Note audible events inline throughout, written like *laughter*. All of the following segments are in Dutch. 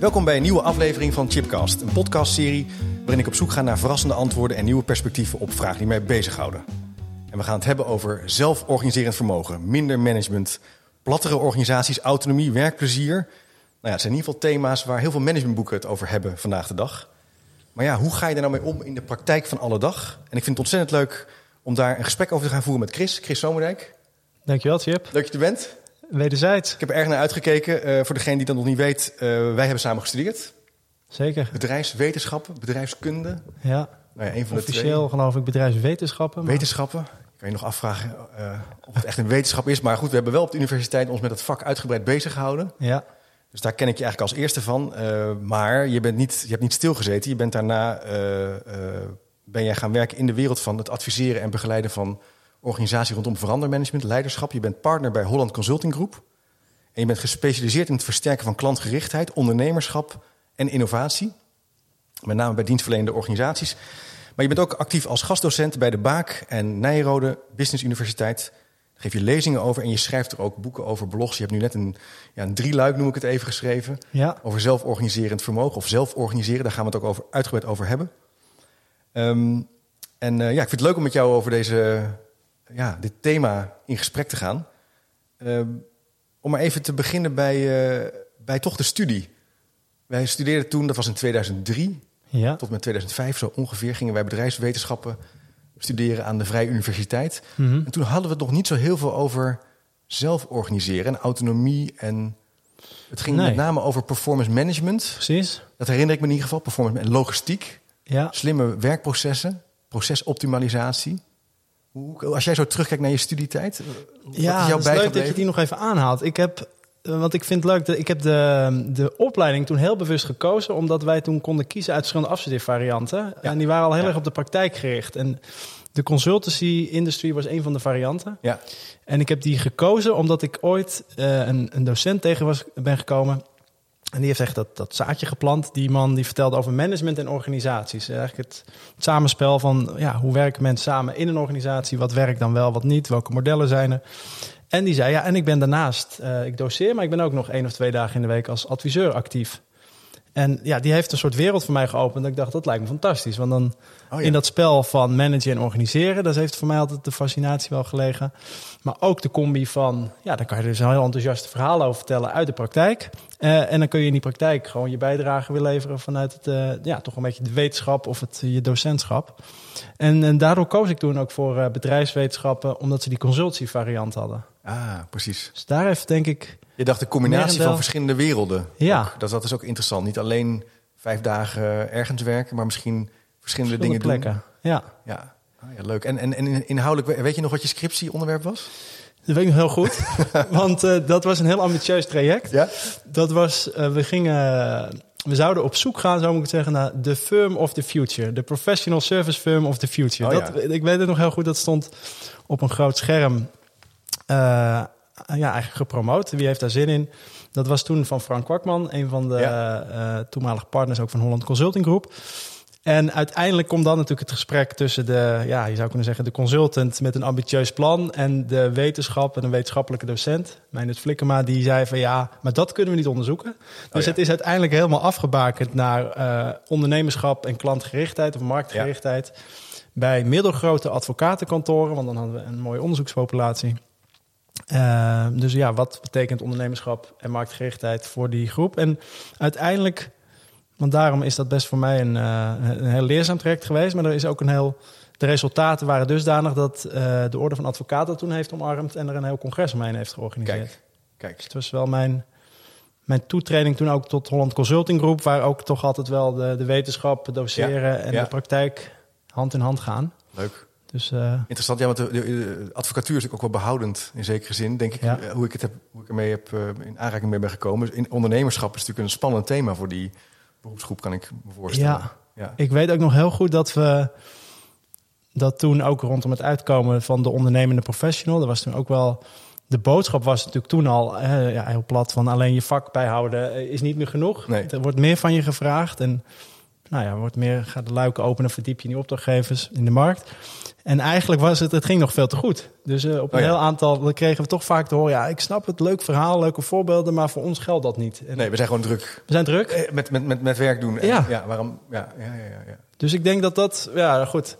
Welkom bij een nieuwe aflevering van Chipcast, een podcastserie waarin ik op zoek ga naar verrassende antwoorden en nieuwe perspectieven op vragen die mij bezighouden. En we gaan het hebben over zelforganiserend vermogen, minder management, plattere organisaties, autonomie, werkplezier. Nou ja, het zijn in ieder geval thema's waar heel veel managementboeken het over hebben vandaag de dag. Maar ja, hoe ga je er nou mee om in de praktijk van alle dag? En ik vind het ontzettend leuk om daar een gesprek over te gaan voeren met Chris, Chris Zomerdijk. Dankjewel, Chip. Leuk dat je er bent. Wederzijds. Ik heb er erg naar uitgekeken. Uh, voor degene die dat nog niet weet, uh, wij hebben samen gestudeerd. Zeker. Bedrijfswetenschappen, bedrijfskunde. Ja. Nou ja een van Officieel de twee. geloof ik bedrijfswetenschappen. Maar... Wetenschappen. Ik kan je nog afvragen uh, of het echt een wetenschap is. Maar goed, we hebben wel op de universiteit ons met dat vak uitgebreid bezig gehouden. Ja. Dus daar ken ik je eigenlijk als eerste van. maar je, bent niet, je hebt niet stilgezeten. Je bent daarna ben jij gaan werken in de wereld van het adviseren en begeleiden van organisatie rondom verandermanagement, leiderschap. Je bent partner bij Holland Consulting Group. En je bent gespecialiseerd in het versterken van klantgerichtheid, ondernemerschap en innovatie. Met name bij dienstverlenende organisaties. Maar je bent ook actief als gastdocent bij de Baak en Nijrode Business Universiteit. Daar geef je lezingen over en je schrijft er ook boeken over, blogs. Je hebt nu net een, ja, een drieluik, noem ik het even, geschreven. Ja. Over zelforganiserend vermogen of zelforganiseren. Daar gaan we het ook over, uitgebreid over hebben. Um, en uh, ja, ik vind het leuk om met jou over deze ja, dit thema in gesprek te gaan. Uh, om maar even te beginnen bij, uh, bij toch de studie. Wij studeerden toen, dat was in 2003, ja. tot met 2005 zo ongeveer, gingen wij bedrijfswetenschappen studeren aan de Vrije Universiteit. Mm -hmm. En toen hadden we het nog niet zo heel veel over zelf organiseren en autonomie. En het ging Nee. met name over performance management. Precies. Dat herinner ik me in ieder geval. Performance en logistiek, Ja. slimme werkprocessen, procesoptimalisatie. Hoe, als jij zo terugkijkt naar je studietijd, wat Ja, is jouw het is leuk dat je die nog even aanhaalt. Ik heb, eh, want ik vind het leuk, dat ik heb de, de opleiding toen heel bewust gekozen... omdat wij toen konden kiezen uit verschillende afstudeervarianten. En die waren al heel Ja. erg op de praktijk gericht. En de consultancy-industrie was een van de varianten. Ja, En ik heb die gekozen omdat ik ooit eh, een, een docent tegen was, ben gekomen. En die heeft echt dat, dat zaadje geplant. Die man die vertelde over management en organisaties. Eigenlijk het, samenspel van ja, hoe werken mensen samen in een organisatie. Wat werkt dan wel, wat niet. Welke modellen zijn er. En die zei ja, en ik ben daarnaast, eh, ik doseer, maar ik ben ook nog één of twee dagen in de week als adviseur actief. En ja, die heeft een soort wereld voor mij geopend. Dat ik dacht, dat lijkt me fantastisch. Want dan Oh ja. in dat spel van managen en organiseren, daar heeft voor mij altijd de fascinatie wel gelegen. Maar ook de combi van, ja, daar kan je dus een heel enthousiaste verhaal over vertellen uit de praktijk. Eh, en dan kun je in die praktijk gewoon je bijdrage weer leveren vanuit het, eh, ja, toch een beetje de wetenschap of het, je docentschap. En, en daardoor koos ik toen ook voor eh, bedrijfswetenschappen, omdat ze die consultie variant hadden. ah, precies. Dus daar heeft denk ik, Je dacht de combinatie Merendeel. van verschillende werelden. Ja. Ook. Dat, dat is ook interessant. Niet alleen vijf dagen ergens werken, maar misschien verschillende, verschillende dingen plekken. doen. Ja, Ja, ah, ja leuk. En, en, en inhoudelijk, weet je nog wat je scriptieonderwerp was? dat weet ik nog heel goed. *laughs* want eh, dat was een heel ambitieus traject. Ja? Dat was, eh, we gingen, we zouden op zoek gaan, zou ik het zeggen, naar de firm of the future. De professional service firm of the future. Oh, dat, Ik weet het nog heel goed, dat stond op een groot scherm. eh, ja, eigenlijk gepromoot. Wie heeft daar zin in? Dat was toen van Frank Kwakman, een van de Ja. eh, toenmalige partners ook van Holland Consulting Group. En uiteindelijk komt dan natuurlijk het gesprek tussen de, ja, je zou kunnen zeggen, de consultant met een ambitieus plan en de wetenschap en een wetenschappelijke docent, Meijnerd Flikkema, die zei van ja, maar dat kunnen we niet onderzoeken. Dus ja. het is uiteindelijk helemaal afgebakend naar eh, ondernemerschap en klantgerichtheid of marktgerichtheid bij middelgrote advocatenkantoren, want dan hadden we een mooie onderzoekspopulatie. Eh, dus ja, wat betekent ondernemerschap en marktgerichtheid voor die groep? En uiteindelijk, want daarom is dat best voor mij een, eh, een heel leerzaam traject geweest, maar er is ook een heel. De resultaten waren dusdanig dat eh, de Orde van Advocaten dat toen heeft omarmd en er een heel congres omheen heeft georganiseerd. Kijk, kijk. Dus het was wel mijn, mijn toetreding toen ook tot Holland Consulting Group, waar ook toch altijd wel de, de wetenschap, doseren Ja, en ja. de praktijk hand in hand gaan. Leuk. Dus, uh, Interessant, ja, want de, de, advocatuur is ook wel behoudend in zekere zin, denk ik, Ja. eh, hoe ik het heb, hoe ik ermee heb uh, in aanraking mee ben gekomen. In ondernemerschap is natuurlijk een spannend thema voor die beroepsgroep, kan ik me voorstellen. Ja. Ik weet ook nog heel goed dat we dat toen ook rondom het uitkomen van de ondernemende professional, dat was toen ook wel de boodschap was natuurlijk toen al eh, ja, heel plat van alleen je vak bijhouden eh, is niet meer genoeg. Nee. Er wordt meer van je gevraagd en nou ja, wordt meer gaat de luiken openen, verdiep je in die opdrachtgevers in de markt. En eigenlijk was het, het ging nog veel te goed. Dus uh, op een Oh ja. heel aantal, we kregen we toch vaak te horen, ja, ik snap het, leuk verhaal, leuke voorbeelden, maar voor ons geldt dat niet. En Nee, we zijn gewoon druk we zijn druk. eh, met, met, met, met werk doen. En, Ja. ja, waarom? Ja, ja, ja, ja. Dus ik denk dat dat, ja, goed.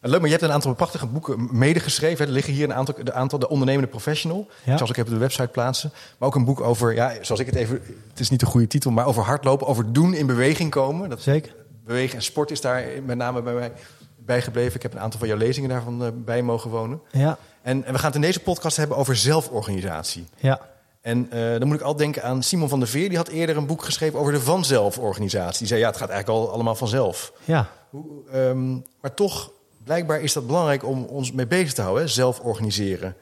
Leuk, maar je hebt een aantal prachtige boeken medegeschreven. Er liggen hier een aantal, de, aantal, de ondernemende professional. Ja. Ik ze ook even op de website plaatsen. Maar ook een boek over, ja, zoals ik het even, het is niet de goede titel, maar over hardlopen, over doen in beweging komen. Dat Zeker. bewegen en sport is daar met name bij mij bijgebleven. Ik heb een aantal van jouw lezingen daarvan uh, bij mogen wonen. Ja, En, en we gaan het in deze podcast hebben over zelforganisatie. ja. En uh, dan moet ik al denken aan Simon van der Veer. Die had eerder een boek geschreven over de vanzelforganisatie. Die zei, ja, het gaat eigenlijk al allemaal vanzelf. Ja, Hoe, um, maar toch, blijkbaar is dat belangrijk om ons mee bezig te houden. Hè? Zelf organiseren.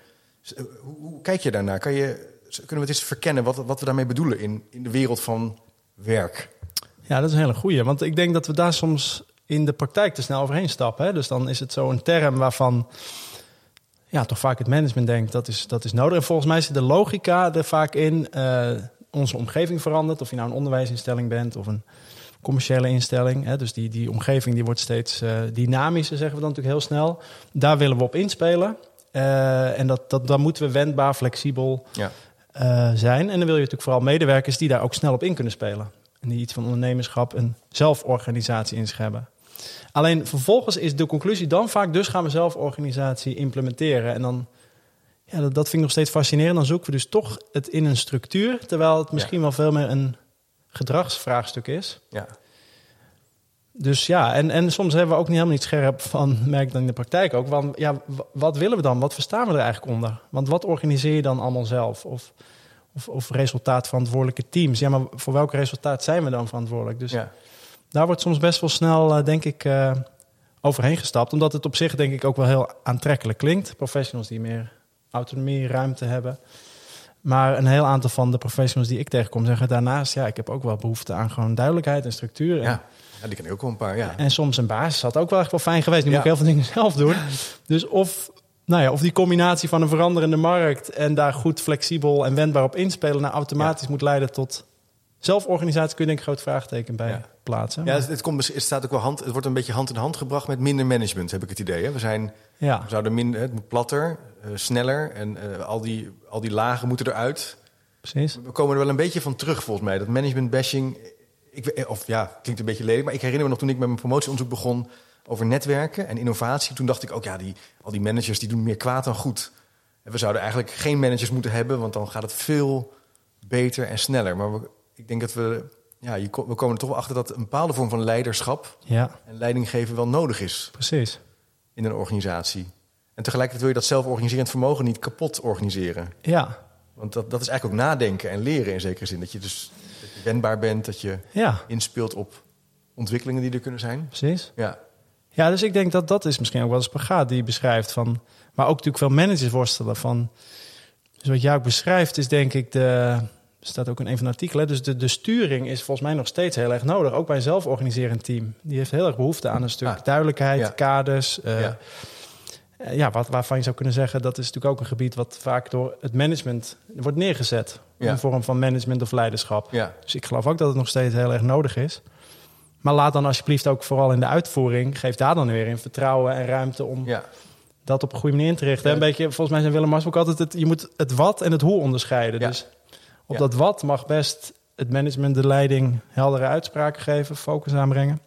Hoe, hoe, kijk je daarnaar? Kan je, kunnen we het eens verkennen wat, wat we daarmee bedoelen in, in de wereld van werk? Ja, dat is een hele goeie. Want ik denk dat we daar soms in de praktijk te snel overheen stappen. Hè? Dus dan is het zo een term waarvan ja, toch vaak het management denkt dat is, dat is nodig. En volgens mij zit de logica er vaak in. Uh, onze omgeving verandert. Of je nou een onderwijsinstelling bent of een commerciële instelling. Hè? Dus die, die omgeving die wordt steeds uh, dynamischer, zeggen we dan natuurlijk heel snel. Daar willen we op inspelen. Uh, en dat, dat, dan moeten we wendbaar, flexibel ja. uh, zijn. En dan wil je natuurlijk vooral medewerkers die daar ook snel op in kunnen spelen. En die iets van ondernemerschap en zelforganisatie in zich hebben. Alleen vervolgens is de conclusie dan vaak, dus gaan we zelforganisatie implementeren. En dan, ja, dat, dat vind ik nog steeds fascinerend. Dan zoeken we dus toch het in een structuur, terwijl het misschien ja. wel veel meer een gedragsvraagstuk is. Ja. Dus ja, en, en soms hebben we ook niet helemaal niet scherp van, merk ik dan in de praktijk ook, van ja, wat willen we dan? Wat verstaan we er eigenlijk onder? Want wat organiseer je dan allemaal zelf? Of, of, of resultaatverantwoordelijke teams? Ja, maar voor welk resultaat zijn we dan verantwoordelijk? Dus ja. Daar wordt soms best wel snel, uh, denk ik, uh, overheen gestapt. Omdat het op zich, denk ik, ook wel heel aantrekkelijk klinkt. Professionals die meer autonomie, ruimte hebben. Maar een heel aantal van de professionals die ik tegenkom zeggen daarnaast... ja, ik heb ook wel behoefte aan gewoon duidelijkheid en structuur. En, ja. Ja, die ken ik ook wel een paar, ja. En soms een basis had ook wel echt wel fijn geweest. Nu ja. moet ik heel veel dingen *laughs* zelf doen. Dus of, nou ja, of die combinatie van een veranderende markt... en daar goed flexibel en wendbaar op inspelen... nou automatisch ja. moet leiden tot zelforganisatie... kun je denk ik een groot vraagteken bij ja. plaatsen. Ja, het, komt, het, staat ook wel hand, het wordt een beetje hand in hand gebracht... met minder management, heb ik het idee. Hè? We, zijn, ja. we zouden minder, het moet platter, uh, sneller... en uh, al, die, al die lagen moeten eruit. Precies. We komen er wel een beetje van terug, volgens mij. Dat management bashing ik, of ja, klinkt een beetje lelijk, maar ik herinner me nog toen ik met mijn promotieonderzoek begon over netwerken en innovatie. Toen dacht ik ook, ja, die, al die managers die doen meer kwaad dan goed. En we zouden eigenlijk geen managers moeten hebben, want dan gaat het veel beter en sneller. Maar we, ik denk dat we, ja, je, we komen er toch wel achter dat een bepaalde vorm van leiderschap ja. en leidinggeven wel nodig is. Precies. In een organisatie. En tegelijkertijd wil je dat zelforganiserend vermogen niet kapot organiseren. Ja. Want dat, dat is eigenlijk ook nadenken en leren in zekere zin. Dat je dus wendbaar bent, dat je ja. inspeelt op ontwikkelingen die er kunnen zijn. Precies. Ja. Ja, dus ik denk dat dat is misschien ook wel een spagaat die je beschrijft. Van, maar ook natuurlijk veel managers worstelen van... Dus wat jij ook beschrijft is denk ik de... Staat ook in een van de artikelen. Dus de, de sturing is volgens mij nog steeds heel erg nodig. Ook bij een zelforganiserend team. Die heeft heel erg behoefte aan een stuk ah, duidelijkheid, ja. kaders. Uh, ja. ja, wat, waarvan je zou kunnen zeggen... dat is natuurlijk ook een gebied wat vaak door het management wordt neergezet. Ja. Een vorm van management of leiderschap. Ja. Dus ik geloof ook dat het nog steeds heel erg nodig is. Maar laat dan alsjeblieft ook vooral in de uitvoering... geef daar dan weer in vertrouwen en ruimte om... Ja. dat op een goede manier in te richten. Een beetje, volgens mij zijn Willem Mars ook altijd... Het, je moet het wat en het hoe onderscheiden. Dus op dat wat mag best het management, de leiding... heldere uitspraken geven, focus aanbrengen.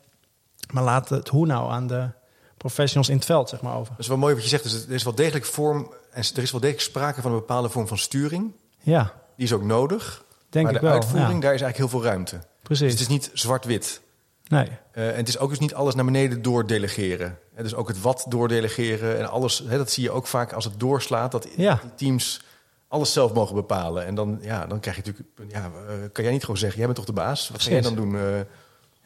Maar laat het hoe nou aan de professionals in het veld, zeg maar, over. Dat is wel mooi wat je zegt. Dus er is wel degelijk vorm... en er is wel degelijk sprake van een bepaalde vorm van sturing... Ja. Die is ook nodig. Denk maar ik de wel, uitvoering, ja. daar is eigenlijk heel veel ruimte. Precies. Dus het is niet zwart-wit. Nee. Uh, en het is ook dus niet alles naar beneden doordelegeren. Hè, dus ook het wat doordelegeren en alles. Hè, dat zie je ook vaak als het doorslaat. Dat ja. die teams alles zelf mogen bepalen. En dan, ja, dan krijg je natuurlijk... Ja, uh, kan jij niet gewoon zeggen, jij bent toch de baas? Wat ga jij dan doen? Uh,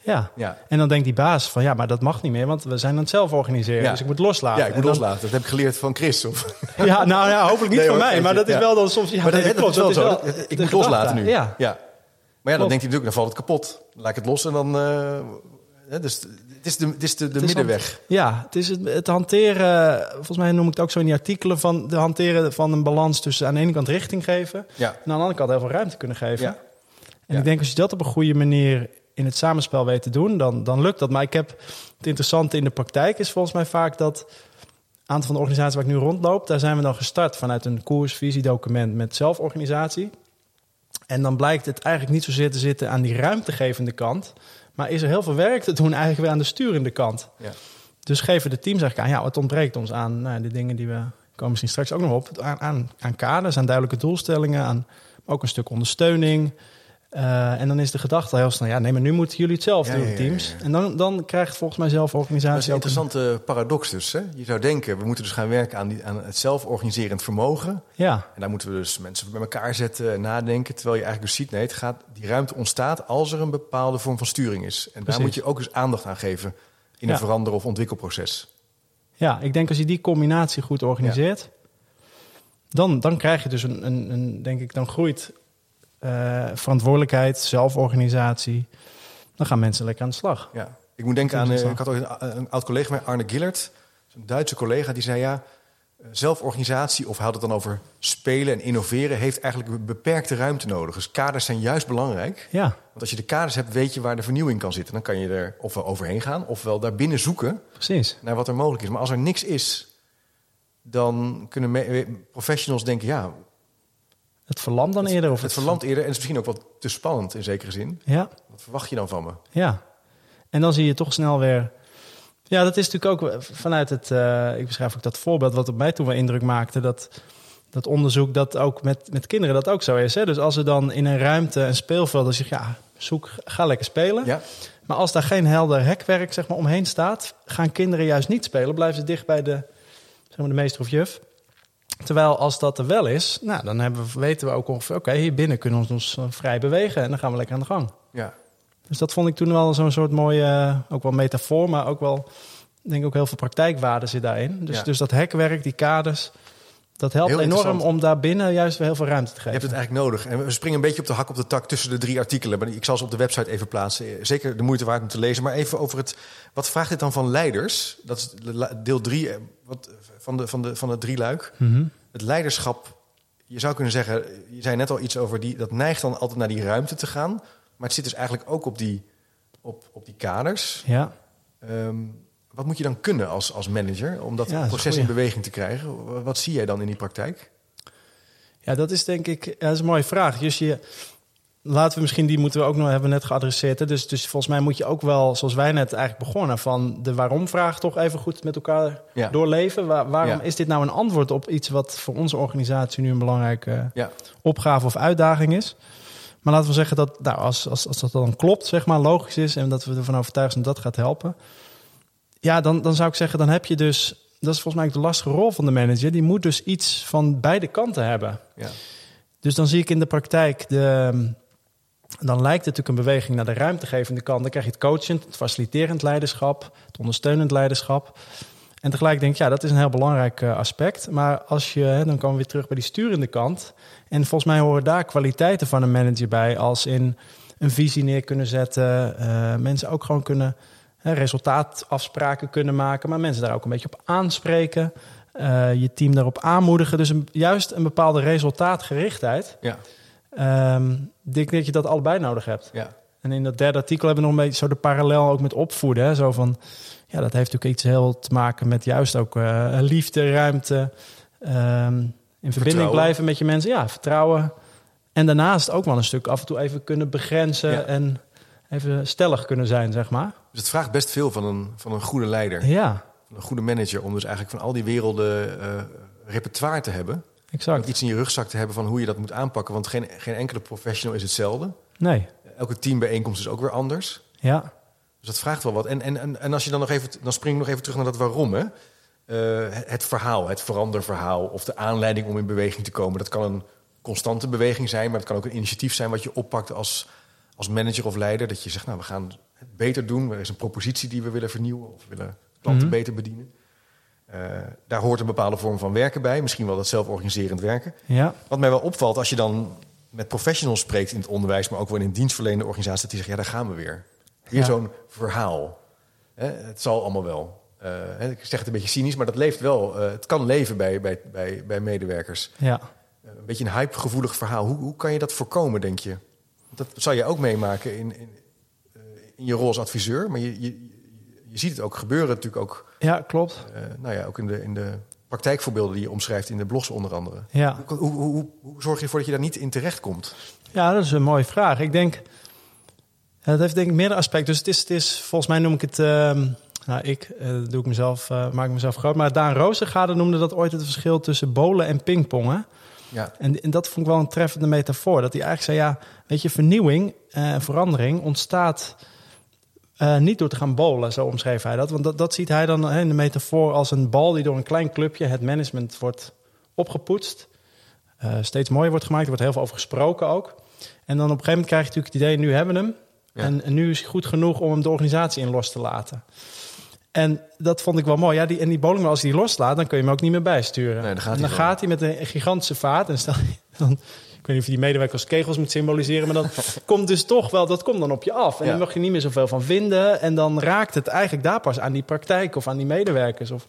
Ja. Ja. En dan denkt die baas van ja, maar dat mag niet meer, want we zijn aan het zelf organiseren. Ja. Dus ik moet loslaten. Ja, ik moet dan- loslaten. Dat heb ik geleerd van Chris. Of, Ja, nou ja, hopelijk niet Nee, van hoor, mij, maar dat is wel dan soms. Ja, maar dat, nee, dat is wel zo. Ik moet loslaten nu. Ja, ja. Maar ja, dan Klopt. denkt hij natuurlijk, dan valt het kapot. Laat ik het los en dan... eh, dus het is de, het is de, de Het is middenweg. Ja, het is het, het hanteren, volgens mij noem ik het ook zo in die artikelen, van de hanteren van een balans tussen aan de ene kant richting geven Ja. en aan de andere kant heel veel ruimte kunnen geven. Ja. En Ja. ik denk als je dat op een goede manier in het samenspel weet te doen, dan, dan lukt dat. Maar ik heb het interessante in de praktijk is volgens mij vaak dat een aantal van de organisaties waar ik nu rondloop, daar zijn we dan gestart vanuit een koers, visiedocument met zelforganisatie. En dan blijkt het eigenlijk niet zozeer te zitten aan die ruimtegevende kant, maar is er heel veel werk te doen eigenlijk weer aan de sturende kant. Ja. Dus geven de teams eigenlijk aan, ja, het ontbreekt ons aan nou, de dingen die we komen misschien straks ook nog op, aan, aan, aan kaders, aan duidelijke doelstellingen, aan ook een stuk ondersteuning. Eh, en dan is de gedachte heel snel, ja, nee, maar nu moeten jullie het zelf Ja, doen, ja, ja, teams. En dan, dan krijgt volgens mij Dat is zelforganisatie een interessante paradox dus. Hè? Je zou denken, we moeten dus gaan werken aan, die, aan het zelforganiserend vermogen. Ja, En daar moeten we dus mensen bij elkaar zetten en nadenken. Terwijl je eigenlijk dus ziet, nee, het gaat, die ruimte ontstaat als er een bepaalde vorm van sturing is. En daar Precies. moet je ook eens aandacht aan geven in een verander- of ontwikkelproces. ja, ik denk als je die combinatie goed organiseert, dan, dan krijg je dus een, een, een denk ik, dan groeit eh, verantwoordelijkheid, zelforganisatie. Dan gaan mensen lekker aan de slag. Ja. Ik moet denken aan, eh, ik had ook een, een oud collega van mij, Arne Gillert, een Duitse collega, die zei ja, eh, zelforganisatie, of had het dan over spelen en innoveren, heeft eigenlijk een beperkte ruimte nodig. Dus kaders zijn juist belangrijk. Ja, Want als je de kaders hebt, weet je waar de vernieuwing kan zitten. Dan kan je er ofwel overheen gaan, ofwel daarbinnen zoeken precies. naar wat er mogelijk is. Maar als er niks is, dan kunnen professionals denken, ja, Het verlamt dan eerder. Of het verlamt eerder en het is misschien ook wat te spannend in zekere zin. Ja, Wat verwacht je dan van me? Ja, en dan zie je toch snel weer. Ja, dat is natuurlijk ook vanuit het. eh, ik beschrijf ook dat voorbeeld wat op mij toen wel indruk maakte. Dat, dat onderzoek dat ook met, met kinderen dat ook zo is. Hè? Dus als er dan in een ruimte een speelveld. je ja, zoek, ga lekker spelen. Ja, Maar als daar geen helder hekwerk zeg maar, omheen staat. gaan kinderen juist niet spelen. Blijven ze dicht bij de, zeg maar, de meester of juf. Terwijl als dat er wel is, nou, dan hebben we, weten we ook ongeveer... oké, hier binnen kunnen we ons eh, vrij bewegen en dan gaan we lekker aan de gang. ja. Dus dat vond ik toen wel zo'n soort mooie, eh, ook wel metafoor, maar ook wel, ik denk ook heel veel praktijkwaarde zit daarin. Dus, Ja. dus dat hekwerk, die kaders, dat helpt Heel enorm om daar binnen juist weer heel veel ruimte te Je geven. hebt het eigenlijk nodig. En we springen een beetje op de hak op de tak tussen de drie artikelen. Maar ik zal ze op de website even plaatsen. Zeker de moeite waard om te lezen. Maar even over het. Wat vraagt dit dan van leiders? Dat is deel drie eh, wat, van, de, van, de, van het drieluik. Mhm. Het leiderschap. Je zou kunnen zeggen. Je zei net al iets over die. Dat neigt dan altijd naar die ruimte te gaan. Maar het zit dus eigenlijk ook op die, op, op die kaders. Ja, Ehm, wat moet je dan kunnen als, als manager om dat Ja, proces in beweging te krijgen? Wat, wat zie jij dan in die praktijk? ja, dat is denk ik, ja, dat is een mooie vraag. Dus je, laten we misschien, die moeten we ook nog hebben net geadresseerd. hè. Dus, dus volgens mij moet je ook wel, zoals wij net eigenlijk begonnen, van de waarom-vraag toch even goed met elkaar Ja. doorleven. Waar- waarom Ja. is dit nou een antwoord op iets wat voor onze organisatie nu een belangrijke Ja, opgave of uitdaging is. Maar laten we zeggen dat nou, als, als, als dat dan klopt, zeg maar, logisch is en dat we ervan overtuigd zijn dat dat gaat helpen. Ja, dan, dan zou ik zeggen, dan heb je dus, dat is volgens mij ook de lastige rol van de manager, die moet dus iets van beide kanten hebben. ja. Dus dan zie ik in de praktijk, de, dan lijkt het natuurlijk een beweging naar de ruimtegevende kant. Dan krijg je het coachend, het faciliterend leiderschap, het ondersteunend leiderschap. En tegelijk denk ik, ja, dat is een heel belangrijk eh, aspect. Maar als je, dan komen we weer terug bij die sturende kant. En volgens mij horen daar kwaliteiten van een manager bij, als in een visie neer kunnen zetten. eh, mensen ook gewoon kunnen resultaatafspraken kunnen maken, maar mensen daar ook een beetje op aanspreken. eh, je team daarop aanmoedigen. Dus juist een bepaalde resultaatgerichtheid. ja, Ehm, ik denk dat je dat allebei nodig hebt. ja. En in dat derde artikel hebben we nog een beetje zo de parallel ook met opvoeden. Hè? Zo van, ja, dat heeft natuurlijk iets heel te maken met juist ook eh, liefde, ruimte. ehm, in verbinding Vertrouwen. blijven met je mensen. Ja, vertrouwen. En daarnaast ook wel een stuk af en toe even kunnen begrenzen. Ja. En even stellig kunnen zijn, zeg maar. Dus het vraagt best veel van een, van een goede leider, Ja, een goede manager, om dus eigenlijk van al die werelden eh, repertoire te hebben. Exact. Iets in je rugzak te hebben van hoe je dat moet aanpakken. Want geen, geen enkele professional is hetzelfde. Nee, Elke teambijeenkomst is ook weer anders. ja. Dus dat vraagt wel wat. En, en, en, en als je dan nog even, dan spring ik nog even terug naar dat waarom. Hè? Eh, het, het verhaal, het veranderverhaal of de aanleiding om in beweging te komen. Dat kan een constante beweging zijn, maar het kan ook een initiatief zijn wat je oppakt als, als manager of leider. Dat je zegt, nou, we gaan het beter doen. Er is een propositie die we willen vernieuwen of willen klanten Mhm. beter bedienen. Eh, daar hoort een bepaalde vorm van werken bij. Misschien wel dat zelforganiserend werken. Ja, Wat mij wel opvalt als je dan met professionals spreekt in het onderwijs, maar ook wel in dienstverlenende organisaties, dat die zeggen: ja, daar gaan we weer. Weer Ja. zo'n verhaal. Hè, het zal allemaal wel. Eh, ik zeg het een beetje cynisch, maar dat leeft wel. Eh, het kan leven bij, bij, bij, bij medewerkers. ja. Een beetje een hypegevoelig verhaal. Hoe, hoe kan je dat voorkomen, denk je? Dat zal je ook meemaken in, in, in je rol als adviseur. Maar je, je, je ziet het ook gebeuren natuurlijk ook, ja klopt. eh, nou ja, ook in, de, in de praktijkvoorbeelden die je omschrijft in de blogs onder andere. Ja. Hoe, hoe, hoe, hoe zorg je ervoor dat je daar niet in terechtkomt? ja, dat is een mooie vraag. Ik denk, het heeft denk ik meerdere aspecten. Dus het is, het is volgens mij noem ik het, ehm, nou ik eh, doe ik mezelf, eh, maak ik mezelf groot. Maar Daan Roosengade noemde dat ooit het verschil tussen bowlen en pingpongen. Ja, En, en dat vond ik wel een treffende metafoor. Dat hij eigenlijk zei, ja, weet je, vernieuwing en verandering ontstaat eh, niet door te gaan bowlen, zo omschreef hij dat. Want dat, dat ziet hij dan in de metafoor als een bal die door een klein clubje, het management, wordt opgepoetst. eh, steeds mooier wordt gemaakt, er wordt heel veel over gesproken ook. En dan op een gegeven moment krijg je natuurlijk het idee, nu hebben we hem. Ja. En, en nu is het goed genoeg om hem de organisatie in los te laten. En dat vond ik wel mooi. Ja, die, en die bowlingbal, als hij die loslaat, dan kun je hem ook niet meer bijsturen. Nee, dan gaat en hij dan gewoon. gaat hij met een gigantische vaart. En stel, dan, weet niet of je die medewerkers kegels moet symboliseren, maar dat *laughs* komt dus toch wel, dat komt dan op je af. En Ja. dan mag je niet meer zoveel van vinden. En dan raakt het eigenlijk daar pas aan die praktijk of aan die medewerkers. Of,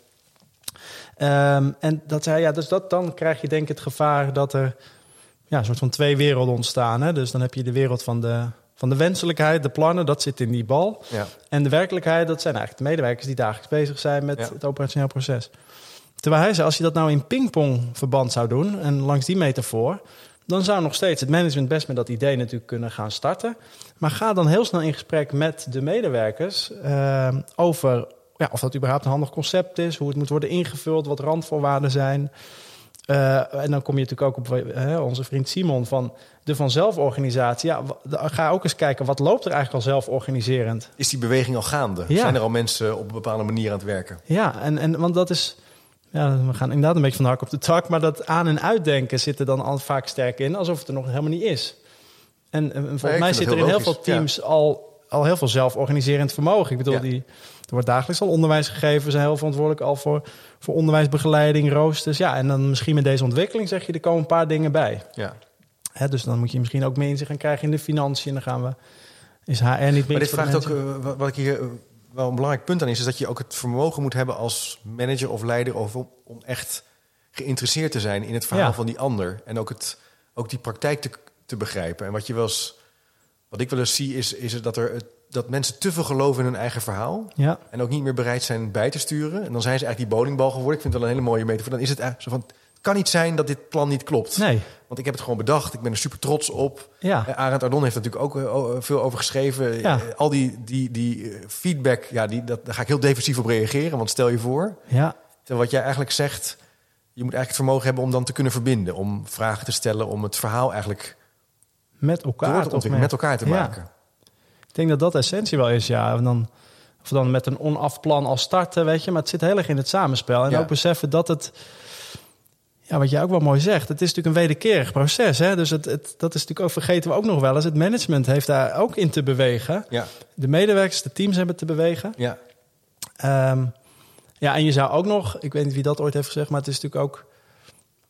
Ehm, en dat zei ja, dus dat, dan krijg je denk ik het gevaar dat er ja, een soort van twee werelden ontstaan. Hè? Dus dan heb je de wereld van de, van de wenselijkheid, de plannen, dat zit in die bal. ja. En de werkelijkheid, dat zijn eigenlijk de medewerkers die dagelijks bezig zijn met Ja. het operationeel proces. Terwijl hij zei, als je dat nou in pingpongverband zou doen, en langs die metafoor, dan zou nog steeds het management best met dat idee natuurlijk kunnen gaan starten. Maar ga dan heel snel in gesprek met de medewerkers eh, over ja, of dat überhaupt een handig concept is, hoe het moet worden ingevuld, wat randvoorwaarden zijn. Eh, en dan kom je natuurlijk ook op eh, onze vriend Simon van de vanzelforganisatie. Ja, ga ook eens kijken, wat loopt er eigenlijk al zelforganiserend? Is die beweging al gaande? Ja. Zijn er al mensen op een bepaalde manier aan het werken? Ja, en, en want dat is. Ja, we gaan inderdaad een beetje van de hak op de tak. Maar dat aan- en uitdenken zit er dan al vaak sterk in, alsof het er nog helemaal niet is. En, en volgens mij zit er in heel heel veel ja. teams al, al heel veel zelforganiserend vermogen. Ik bedoel, Ja. die, er wordt dagelijks al onderwijs gegeven. We zijn heel verantwoordelijk al voor, voor onderwijsbegeleiding, roosters. Ja, en dan misschien met deze ontwikkeling zeg je, er komen een paar dingen bij. Ja. Hè, dus dan moet je misschien ook meer inzicht gaan krijgen in de financiën. En dan gaan we. Is HR niet meer. Maar dit vraagt ook, eh, wat- wat ik hier eh, wel een belangrijk punt aan is, is dat je ook het vermogen moet hebben als manager of leider of om, om echt geïnteresseerd te zijn in het verhaal Ja. van die ander. En ook, het, ook die praktijk te, te begrijpen. En wat je wel eens, wat ik wel eens zie, is, is dat, er, dat mensen te veel geloven in hun eigen verhaal. Ja, En ook niet meer bereid zijn bij te sturen. En dan zijn ze eigenlijk die bowlingbal geworden. Ik vind het wel een hele mooie metafoor. Dan is het eigenlijk zo van, kan niet zijn dat dit plan niet klopt. nee. Want ik heb het gewoon bedacht. Ik ben er super trots op. Ja. Eh, Arend Ardon heeft natuurlijk ook eh, o- veel over geschreven. Ja. Eh, Al die, die, die eh, feedback, ja, die, dat, daar ga ik heel defensief op reageren. Want stel je voor, Ja, wat jij eigenlijk zegt... je moet eigenlijk het vermogen hebben om dan te kunnen verbinden. Om vragen te stellen, om het verhaal eigenlijk met elkaar. te met elkaar te Ja. maken. Ik denk dat dat de essentie wel is, ja. En dan, of dan met een onaf plan al starten, weet je. Maar het zit heel erg in het samenspel. En ook beseffen dat het... Ja, wat jij ook wel mooi zegt. Het is natuurlijk een wederkerig proces. Hè? Dus het, het, dat is natuurlijk ook, vergeten we ook nog wel eens. Het management heeft daar ook in te bewegen. Ja, De medewerkers, de teams hebben te bewegen. ja, Ehm, ja, en je zou ook nog... Ik weet niet wie dat ooit heeft gezegd, maar het is natuurlijk ook...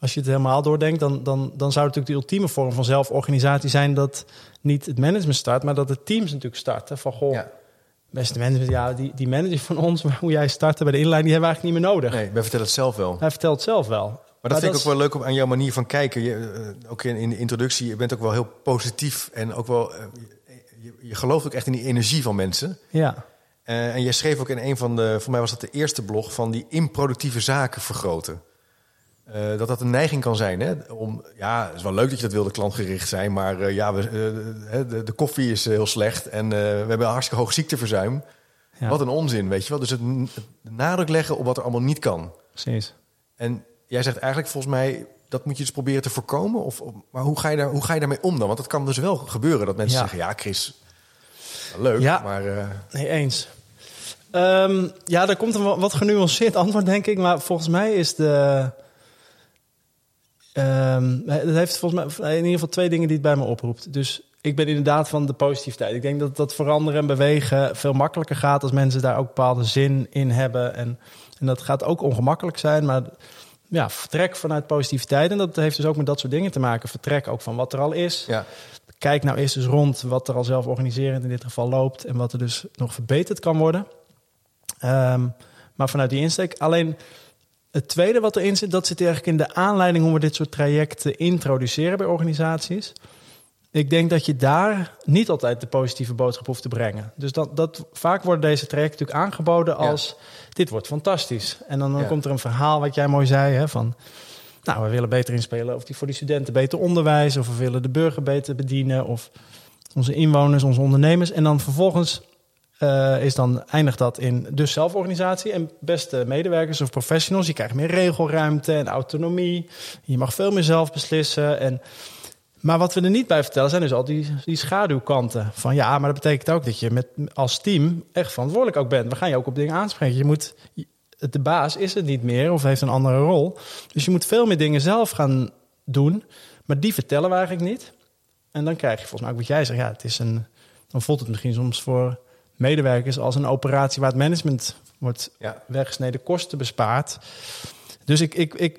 Als je het helemaal doordenkt, dan, dan, dan zou het natuurlijk de ultieme vorm van zelforganisatie zijn... dat niet het management start, maar dat de teams natuurlijk starten. Van, goh, ja. Beste management, ja, die, die manager van ons, *laughs* hoe jij startte bij de inleiding, die hebben we eigenlijk niet meer nodig. Nee, wij vertellen het zelf wel. Hij vertelt zelf wel. Maar dat vind ik ook wel leuk om aan jouw manier van kijken. Je, eh, ook in, in de introductie, je bent ook wel heel positief. En ook wel, eh, je, je gelooft ook echt in die energie van mensen. Ja, Eh, en jij schreef ook in een van de, voor mij was dat de eerste blog, van die improductieve zaken vergroten. Dat dat een neiging kan zijn. Hè? Om, ja, het is wel leuk dat je dat wilde klantgericht zijn, maar ja, we, de, de koffie is heel slecht en we hebben een hartstikke hoog ziekteverzuim. ja Wat een onzin, weet je wel. Dus het, nadruk leggen op wat er allemaal niet kan. precies. En jij zegt eigenlijk volgens mij, dat moet je dus proberen te voorkomen. Of, of- maar hoe ga, je daar, hoe ga je daarmee om dan? Want het kan dus wel gebeuren dat mensen Ja. zeggen, ja Chris, leuk, Ja. maar... eh, Nee, eens. Ehm, ja, daar komt een wa- wat genuanceerd *laughs* antwoord, denk ik. Maar volgens mij is de... Ehm, het heeft volgens mij in ieder geval twee dingen die het bij me oproept. Dus ik ben inderdaad van de positiviteit. Ik denk dat dat veranderen en bewegen veel makkelijker gaat als mensen daar ook bepaalde zin in hebben. En, en dat gaat ook ongemakkelijk zijn, maar ja, vertrek vanuit positiviteit. En dat heeft dus ook met dat soort dingen te maken. Vertrek ook van wat er al is. Ja. Kijk nou eerst eens rond wat er al zelf organiserend in dit geval loopt en wat er dus nog verbeterd kan worden. Ehm, maar vanuit die insteek. Alleen het tweede wat erin zit, dat zit eigenlijk in de aanleiding hoe we dit soort trajecten introduceren bij organisaties. Ik denk dat je daar niet altijd de positieve boodschap hoeft te brengen. Dus dat, dat, vaak worden deze trajecten natuurlijk aangeboden als... dit wordt fantastisch. En dan, dan komt er een verhaal, wat jij mooi zei, hè, van... nou, we willen beter inspelen of die voor die studenten beter onderwijs... of we willen de burger beter bedienen... of onze inwoners, onze ondernemers. En dan vervolgens uh, is dan, eindigt dat in dus zelforganisatie en beste medewerkers of professionals. Je krijgt meer regelruimte en autonomie. Je mag veel meer zelf beslissen. En, maar wat we er niet bij vertellen zijn dus al die, die schaduwkanten. Van ja, maar dat betekent ook dat je met, als team echt verantwoordelijk ook bent. We gaan je ook op dingen aanspreken. Je moet, de baas is het niet meer of heeft een andere rol. Dus je moet veel meer dingen zelf gaan doen. Maar die vertellen we eigenlijk niet. En dan krijg je volgens mij ook wat jij zegt. Ja, het is een, dan voelt het misschien soms voor medewerkers als een operatie waar het management wordt ja. weggesneden, kosten bespaart. Dus, ik, ik, ik,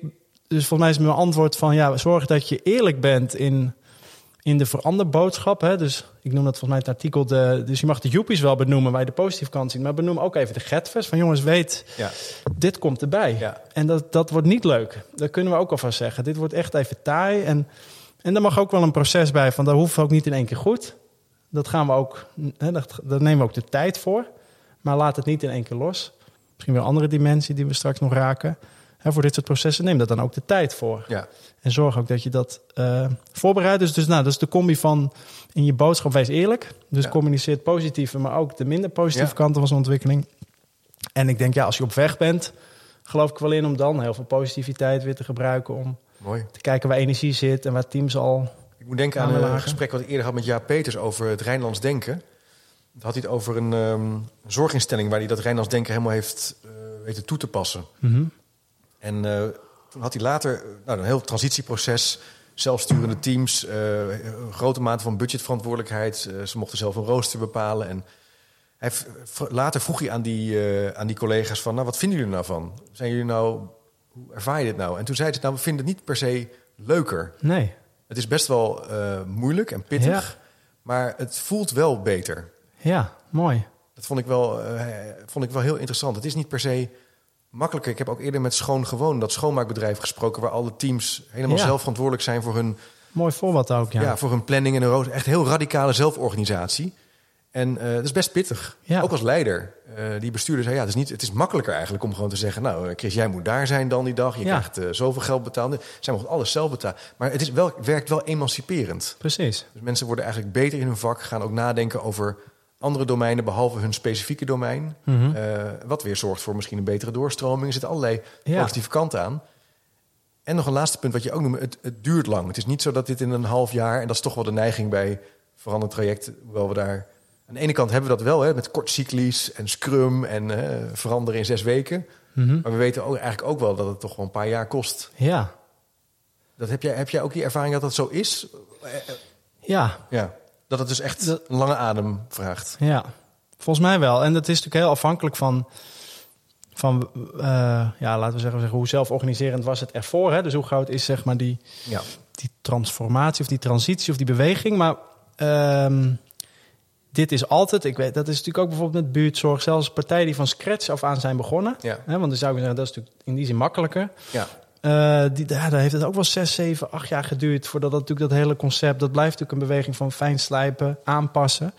dus volgens mij is mijn antwoord van ja, zorg dat je eerlijk bent in, in de veranderboodschap. Hè? Dus ik noem dat volgens mij het artikel. De, dus je mag de joepies wel benoemen waar je de positieve kant ziet. Maar benoem ook even de getvers. Van jongens, weet, ja. dit komt erbij. Ja. En dat, dat wordt niet leuk. Dat kunnen we ook alvast zeggen. Dit wordt echt even taai. En, en er mag ook wel een proces bij. Van dat hoeft ook niet in één keer goed. Dat gaan we ook, hè, dat, daar nemen we ook de tijd voor. Maar laat het niet in één keer los. Misschien wel een andere dimensie die we straks nog raken. Hè, voor dit soort processen neem dat dan ook de tijd voor. Ja. En zorg ook dat je dat uh, voorbereidt. Dus, dus nou, dat is de combi van in je boodschap wees eerlijk. Dus ja. communiceer het positieve, maar ook de minder positieve kanten van zo'n ontwikkeling. En ik denk, ja, als je op weg bent, geloof ik wel in om dan heel veel positiviteit weer te gebruiken. Om Mooi. te kijken waar energie zit en waar teams al ik moet denken aan een gesprek wat ik eerder had met Jaap Peters over het Rijnlands Denken. Dan had hij het over een um, zorginstelling waar hij dat Rijnlands Denken helemaal heeft uh, weten toe te passen. Mm -hmm. En uh, toen had hij later nou, een heel transitieproces, zelfsturende teams, uh, grote mate van budgetverantwoordelijkheid. ze mochten zelf een rooster bepalen. En hij, later vroeg hij aan die, aan die collega's van, nou, wat vinden jullie nou van? Zijn jullie nou, hoe ervaar je dit nou? En toen zei ze, nou, we vinden het niet per se leuker. Nee. Het is best wel moeilijk en pittig, maar het voelt wel beter. Ja, mooi. Dat vond ik, wel, vond ik wel heel interessant. Het is niet per se makkelijker. Ik heb ook eerder met Schoon Gewoon, dat schoonmaakbedrijf, gesproken... waar alle teams helemaal ja. zelf verantwoordelijk zijn voor hun... Mooi voorbeeld ook, ja. Ja, voor hun planning en een roos. Echt heel radicale zelforganisatie. En uh, dat is best pittig. Ja. Ook als leider. Uh, die bestuurder zei, ja, het is, niet, het is makkelijker eigenlijk om gewoon te zeggen... nou, Chris, jij moet daar zijn dan die dag. Je ja. krijgt uh, zoveel geld betaald. Zij mogen alles zelf betalen. Maar het is wel, werkt wel emanciperend. Precies. Dus mensen worden eigenlijk beter in hun vak. Gaan ook nadenken over andere domeinen... behalve hun specifieke domein. Mm -hmm. wat weer zorgt voor misschien een betere doorstroming. Er zitten allerlei ja. positieve kanten aan. En nog een laatste punt wat je ook noemt. Het, het duurt lang. Het is niet zo dat dit in een half jaar... en dat is toch wel de neiging bij veranderd traject... hoewel we daar aan de ene kant hebben we dat wel, hè, met cyclies en scrum en uh, veranderen in zes weken. Mm -hmm. Maar we weten ook, eigenlijk ook wel dat het toch wel een paar jaar kost. Ja. Dat heb, jij, heb jij ook die ervaring dat dat zo is? Ja. ja. Dat het dus echt een lange adem vraagt. Ja, volgens mij wel. En dat is natuurlijk heel afhankelijk van, van uh, ja, laten we zeggen, hoe zelforganiserend was het ervoor. Hè? Dus hoe groot is zeg maar die, ja. die transformatie of die transitie of die beweging. Maar um, dit is altijd, ik weet, dat is natuurlijk ook bijvoorbeeld met buurtzorg, zelfs partijen die van scratch af aan zijn begonnen. Ja. Hè, want dan zou ik zeggen, dat is natuurlijk in die zin makkelijker. Ja. Uh, die, ja, daar heeft het ook wel zes, zeven, acht jaar geduurd voordat dat natuurlijk dat hele concept, dat blijft natuurlijk een beweging van fijn slijpen, aanpassen.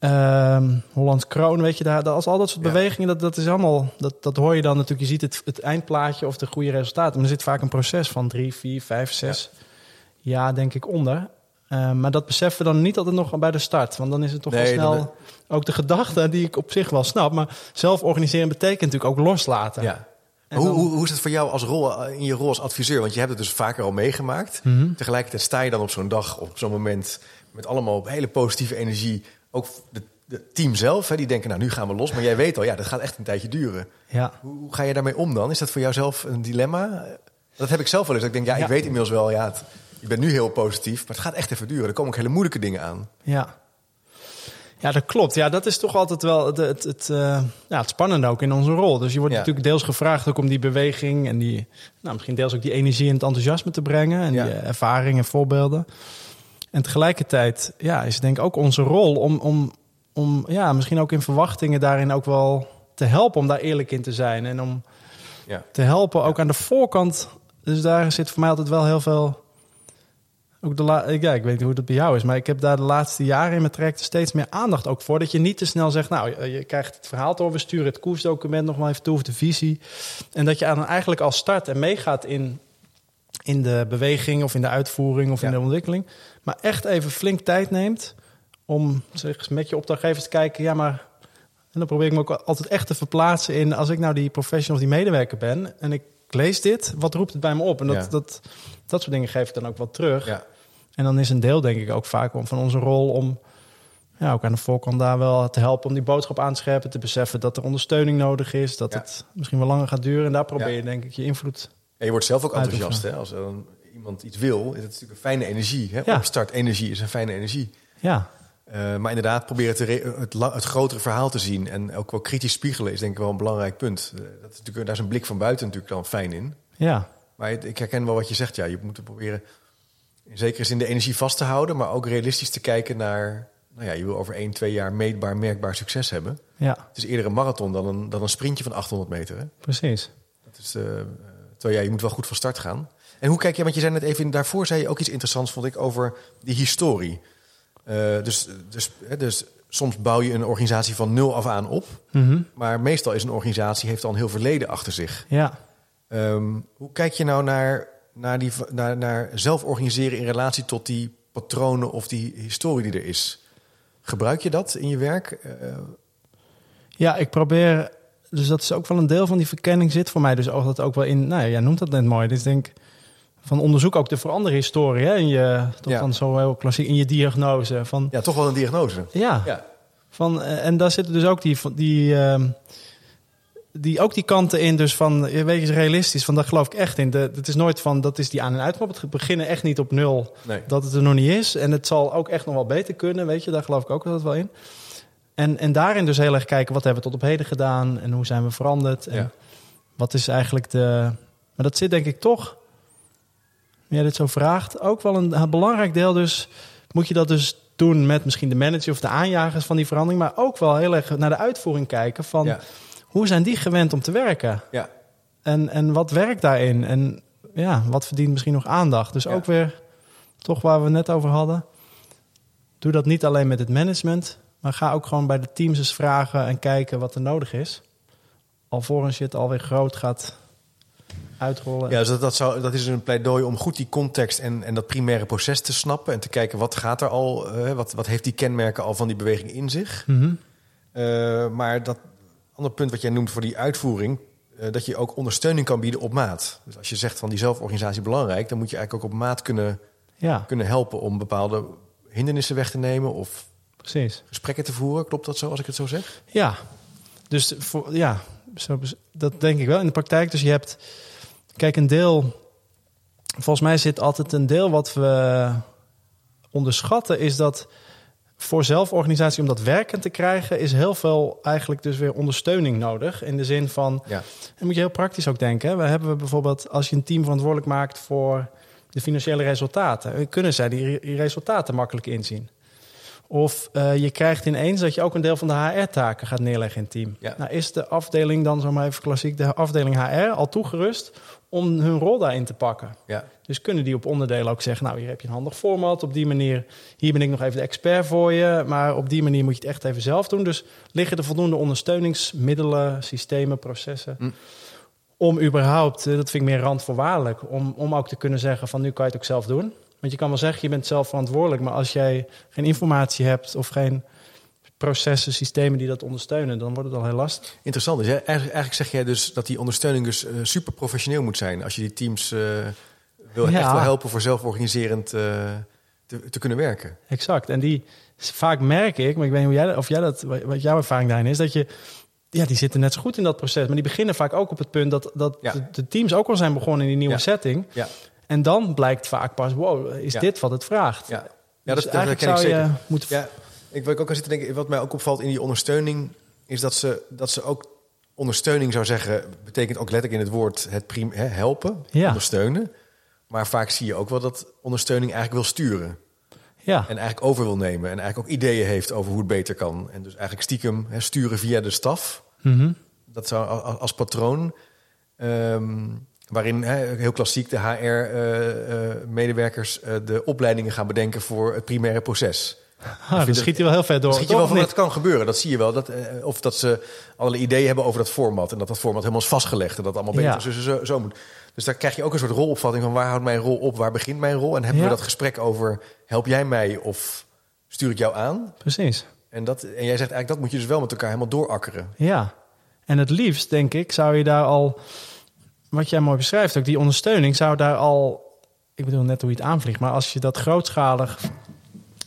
Uh, Hollands Kroon, weet je, daar, dat, al dat soort ja. bewegingen, dat, dat is allemaal, dat, dat hoor je dan natuurlijk. Je ziet het, het eindplaatje of de goede resultaten, maar er zit vaak een proces van drie, vier, vijf, zes ja. jaar, denk ik, onder. Uh, maar dat beseffen we dan niet altijd nog bij de start. Want dan is het toch nee, wel snel dan... ook de gedachte die ik op zich wel snap. Maar zelf organiseren betekent natuurlijk ook loslaten. Ja. Hoe, dan... hoe, hoe, is het voor jou als rol, in je rol als adviseur? Want je hebt het dus vaker al meegemaakt. Mm -hmm. Tegelijkertijd sta je dan op zo'n dag, op zo'n moment... met allemaal hele positieve energie. Ook de, de team zelf, hè, die denken, nou, nu gaan we los. Maar jij weet al, ja, dat gaat echt een tijdje duren. Ja. Hoe, hoe ga je daarmee om dan? Is dat voor jou zelf een dilemma? Dat heb ik zelf wel eens. Ik denk, ja, ik ja. weet inmiddels wel, ja... Het, Je bent nu heel positief, maar het gaat echt even duren. Er komen ook hele moeilijke dingen aan. Ja. Ja, dat klopt. Ja, dat is toch altijd wel het, het, het, uh, ja, het spannende ook in onze rol. Dus je wordt Ja. natuurlijk deels gevraagd ook om die beweging en die, nou, misschien deels ook die energie en het enthousiasme te brengen en Ja. die eh, ervaring en voorbeelden. En tegelijkertijd, ja, is het denk ik ook onze rol om, om, om, ja, misschien ook in verwachtingen daarin ook wel te helpen om daar eerlijk in te zijn en om Ja. te helpen ook aan de voorkant. Dus daar zit voor mij altijd wel heel veel. Ook de la ja, ik weet niet hoe dat bij jou is, maar ik heb daar de laatste jaren in mijn trajecten steeds meer aandacht ook voor. Dat je niet te snel zegt, nou, je- krijgt het verhaal door, we sturen het koersdocument nog maar even toe, of de visie. En dat je aan eigenlijk al start en meegaat in, in de beweging of in de uitvoering of in de ontwikkeling. Maar echt even flink tijd neemt om zeg, met je opdrachtgevers te kijken, ja, maar en dan probeer ik me ook altijd echt te verplaatsen in... als ik nou die professional of die medewerker ben... en ik lees dit, wat roept het bij me op? En dat, Ja. dat, dat soort dingen geef ik dan ook wel terug. Ja. En dan is een deel, denk ik, ook vaak van onze rol... om ja, ook aan de voorkant daar wel te helpen... om die boodschap aan te scherpen, te beseffen dat er ondersteuning nodig is... dat Ja. het misschien wel langer gaat duren. En daar probeer Ja. je, denk ik, je invloed... En je wordt zelf ook enthousiast. Hè? Als dan iemand iets wil, is het natuurlijk een fijne energie. Hè? Ja. Opstart energie is een fijne energie. Ja, Eh, maar inderdaad, proberen te het, grotere verhaal te zien. En ook wel kritisch spiegelen is denk ik wel een belangrijk punt. Eh, dat is natuurlijk, daar is een blik van buiten natuurlijk dan fijn in. ja, Maar ik herken wel wat je zegt. Ja, je moet proberen in zekere zin de energie vast te houden. Maar ook realistisch te kijken naar... Nou ja, je wil over één, twee jaar meetbaar, merkbaar succes hebben. ja, Het is eerder een marathon dan een, dan een sprintje van 800 meter. Hè? precies. Dat is, eh, terwijl ja, je moet wel goed van start gaan. En hoe kijk je, want je zei net even, daarvoor zei je ook iets interessants, vond ik, over die historie. Eh, dus, dus, hè, dus soms bouw je een organisatie van nul af aan op. Mhm. Maar meestal is een organisatie, heeft al een heel verleden achter zich. Ja. Ehm, hoe kijk je nou naar, naar, die, naar, naar zelf organiseren in relatie tot die patronen of die historie die er is? Gebruik je dat in je werk? Eh, Ja, ik probeer. Dus dat is ook wel een deel van die verkenning zit voor mij. Dus ook dat ook wel in. Nou ja, jij noemt dat net mooi. Dus ik denk van onderzoek ook de veranderhistorie. Hè, in je toch Ja. dan zo heel klassiek in je diagnose. Van ja, toch wel een diagnose. ja, Ja, van eh, en daar zitten dus ook die die. ehm, die ook die kanten in, dus van, weet je, is realistisch, van daar geloof ik echt in. De, het is nooit van, dat is die aan- en uitknop. Het beginnen echt niet op nul, nee. dat het er nog niet is. En het zal ook echt nog wel beter kunnen, weet je. Daar geloof ik ook altijd wel in. En, en daarin dus heel erg kijken, wat hebben we tot op heden gedaan? En hoe zijn we veranderd? En Ja. wat is eigenlijk de... Maar dat zit denk ik toch, jij dit zo vraagt, ook wel een, een belangrijk deel. Dus moet je dat dus doen met misschien de manager of de aanjagers van die verandering. Maar ook wel heel erg naar de uitvoering kijken van... Ja, Hoe zijn die gewend om te werken? ja, En, en wat werkt daarin? En ja, wat verdient misschien nog aandacht? Dus Ja. ook weer, toch waar we het net over hadden. Doe dat niet alleen met het management, maar ga ook gewoon bij de teams eens vragen en kijken wat er nodig is. Alvorens je het alweer groot gaat uitrollen. Ja, dus dat, dat, zou, dat is een pleidooi om goed die context en, en dat primaire proces te snappen. En te kijken wat gaat er al, eh, wat, wat heeft die kenmerken al van die beweging in zich. Mhm. Eh, maar dat andere punt wat jij noemt voor die uitvoering, eh, dat je ook ondersteuning kan bieden op maat. Dus als je zegt van die zelforganisatie belangrijk, dan moet je eigenlijk ook op maat kunnen, Ja, kunnen helpen om bepaalde hindernissen weg te nemen of precies. gesprekken te voeren. Klopt dat zo als ik het zo zeg? Ja, dus voor, ja, zo, dat denk ik wel in de praktijk. Dus je hebt, kijk, een deel. Volgens mij zit altijd een deel wat we onderschatten, is dat voor zelforganisatie om dat werkend te krijgen, is heel veel eigenlijk dus weer ondersteuning nodig. In de zin van, Ja. en moet je heel praktisch ook denken. We hebben bijvoorbeeld, als je een team verantwoordelijk maakt voor de financiële resultaten, kunnen zij die re- resultaten makkelijk inzien. Of eh, je krijgt ineens dat je ook een deel van de HR-taken gaat neerleggen in het team. Ja. Nou, is de afdeling dan, zomaar even klassiek, de afdeling HR al toegerust om hun rol daarin te pakken? Ja. Dus kunnen die op onderdelen ook zeggen, nou hier heb je een handig format, op die manier, hier ben ik nog even de expert voor je, maar op die manier moet je het echt even zelf doen. Dus liggen er voldoende ondersteuningsmiddelen, systemen, processen, Hm. om überhaupt, eh, dat vind ik meer randvoorwaardelijk, om, om ook te kunnen zeggen van nu kan je het ook zelf doen. Want je kan wel zeggen, je bent zelf verantwoordelijk, maar als jij geen informatie hebt of geen processen, systemen die dat ondersteunen, dan wordt het al heel lastig. Interessant. Dus jij- eigenlijk, eigenlijk zeg jij dus dat die ondersteuning dus eh, super professioneel moet zijn. Als je die teams eh, wil, Ja. echt wil helpen voor zelforganiserend eh, te, te kunnen werken. Exact. En die vaak merk ik, maar ik weet niet hoe jij, of jij dat, wat jouw ervaring daarin is, dat je, ja, die zitten net zo goed in dat proces, maar die beginnen vaak ook op het punt dat, dat Ja. de, de teams ook al zijn begonnen in die nieuwe Ja. setting. Ja. En dan blijkt vaak pas, wow, is dit wat het vraagt? Ja, ja Ja, dat, dus dat eigenlijk herken ik zou zeker. je moeten... Ik wil ook aan zitten denken, wat mij ook opvalt in die ondersteuning, is dat ze, dat ze ook ondersteuning zou zeggen, betekent ook letterlijk in het woord het prim, hè, helpen, Ja. ondersteunen. Maar vaak zie je ook wel dat ondersteuning eigenlijk wil sturen. Ja, En eigenlijk over wil nemen. En eigenlijk ook ideeën heeft over hoe het beter kan. En dus eigenlijk stiekem hè, sturen via de staf. Mhm. Dat zou als patroon. ehm, waarin hè, heel klassiek de HR-medewerkers eh, de opleidingen gaan bedenken voor het primaire proces. *laughs* Ah, dan schiet hij wel heel ver door. Schiet je wel van dat kan gebeuren. Dat zie je wel. Dat, eh, of dat ze allerlei ideeën hebben over dat format. En dat dat format helemaal is vastgelegd. En dat allemaal beter Ja. zo, zo, zo moet. Dus daar krijg je ook een soort rolopvatting van waar houdt mijn rol op? Waar begint mijn rol? En hebben Ja. we dat gesprek over help jij mij of stuur ik jou aan? Precies. En, dat, en jij zegt eigenlijk dat moet je dus wel met elkaar helemaal doorakkeren. Ja, en het liefst, denk ik, zou je daar al, wat jij mooi beschrijft, ook die ondersteuning, zou daar al, ik bedoel net hoe je het aanvliegt, maar als je dat grootschalig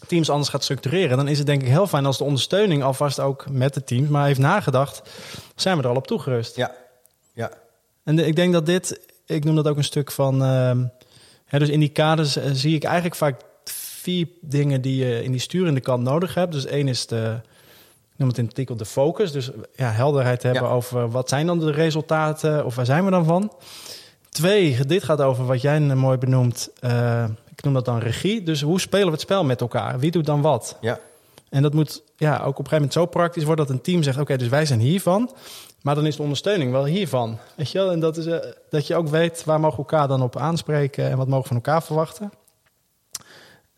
teams anders gaat structureren, dan is het denk ik heel fijn als de ondersteuning alvast ook met het team, maar heeft nagedacht, zijn we er al op toegerust. Ja, ja, En de- ik denk dat dit, ik noem dat ook een stuk van, hè, dus in die kaders eh, zie ik eigenlijk vaak vier dingen die je in die sturende kant nodig hebt. Dus één is de, ik noem het in het artikel de focus, dus ja, helderheid hebben Ja. over wat zijn dan de resultaten of waar zijn we dan van. Twee, dit gaat over wat jij mooi benoemt, eh, ik noem dat dan regie. Dus hoe spelen we het spel met elkaar? Wie doet dan wat? ja. En dat moet ja, ook op een gegeven moment zo praktisch worden dat een team zegt: Oké, dus wij zijn hiervan. Maar dan is de ondersteuning wel hiervan. Weet je wel? En dat is eh, dat je ook weet waar mogen we elkaar dan op aanspreken en wat mogen we van elkaar verwachten.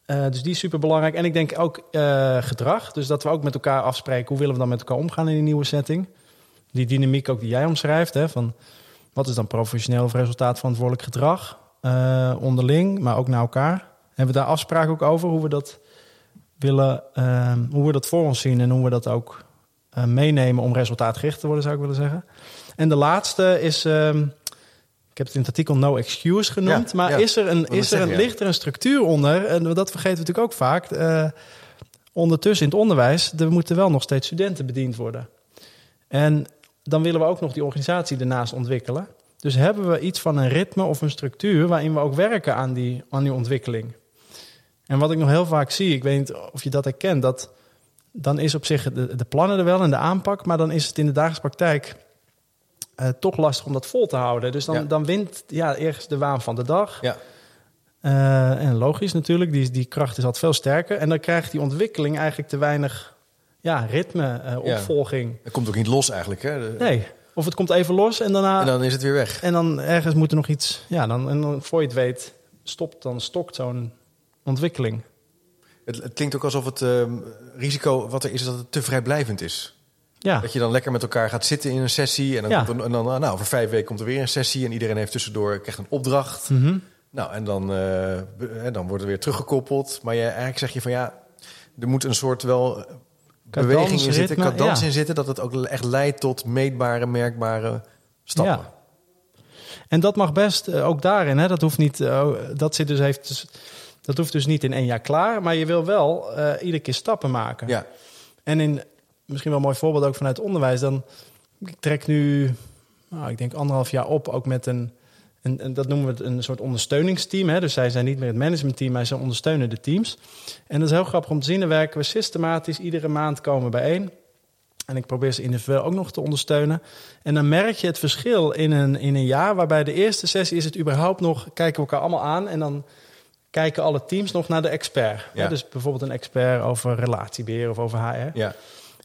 Eh, dus die is super belangrijk. En ik denk ook eh, gedrag. Dus dat we ook met elkaar afspreken hoe willen we dan met elkaar omgaan in die nieuwe setting. Die dynamiek ook die jij omschrijft. Hè, van wat is dan professioneel of resultaatverantwoordelijk gedrag eh, onderling, maar ook naar elkaar. Hebben we daar afspraken ook over hoe we dat willen, ehm, hoe we dat voor ons zien en hoe we dat ook eh, meenemen om resultaatgericht te worden, zou ik willen zeggen. En de laatste is, ehm, ik heb het in het artikel no excuse genoemd, Ja, maar ja. is er een, is er een, ligt er een structuur onder? En dat vergeten we natuurlijk ook vaak. eh, ondertussen in het onderwijs, er moeten wel nog steeds studenten bediend worden. En dan willen we ook nog die organisatie ernaast ontwikkelen. Dus hebben we iets van een ritme of een structuur waarin we ook werken aan die, aan die ontwikkeling. En wat ik nog heel vaak zie, ik weet niet of je dat herkent, dat dan is op zich de, de plannen er wel en de aanpak, maar dan is het in de dagelijkse praktijk eh, toch lastig om dat vol te houden. Dus dan, Ja. dan wint ja, ergens de waan van de dag. Ja. Eh, en logisch natuurlijk, die, die kracht is altijd veel sterker. En dan krijgt die ontwikkeling eigenlijk te weinig ja, ritme, eh, Ja. opvolging. Het komt ook niet los eigenlijk. Hè? De- Nee, of het komt even los en daarna... En dan is het weer weg. En dan ergens moet er nog iets. Ja, dan, en dan voor je het weet, stopt, dan stokt zo'n ontwikkeling. Het, het klinkt ook alsof het ehm, risico wat er is, is dat het te vrijblijvend is. Ja, Dat je dan lekker met elkaar gaat zitten in een sessie. En dan, Ja. komt er, en dan nou, over vijf weken komt er weer een sessie. En iedereen heeft tussendoor krijgt een opdracht. Mhm. Nou, en dan, eh, hè, dan wordt er weer teruggekoppeld. Maar je, eigenlijk zeg je van ja, er moet een soort wel beweging in zitten, cadans ja. in zitten. Dat het ook echt leidt tot meetbare, merkbare stappen. Ja. En dat mag best eh, ook daarin. Hè? Dat hoeft niet. eh, dat zit dus heeft. Dus, dat hoeft dus niet in één jaar klaar. Maar je wil wel eh, iedere keer stappen maken. Ja, En in misschien wel een mooi voorbeeld ook vanuit onderwijs. Dan ik trek nu, nou, ik denk anderhalf jaar op, ook met een, een- dat noemen we het een soort ondersteuningsteam. Hè? Dus zij zijn niet meer het managementteam, maar zij ondersteunen de teams. En dat is heel grappig om te zien. Dan werken we systematisch iedere maand komen we bijeen. En ik probeer ze individueel ook nog te ondersteunen. En dan merk je het verschil in een, in een jaar, waarbij de eerste sessie is het überhaupt nog, kijken we elkaar allemaal aan en dan kijken alle teams nog naar de expert. Ja. Hè? Dus bijvoorbeeld een expert over relatiebeheer of over HR. ja,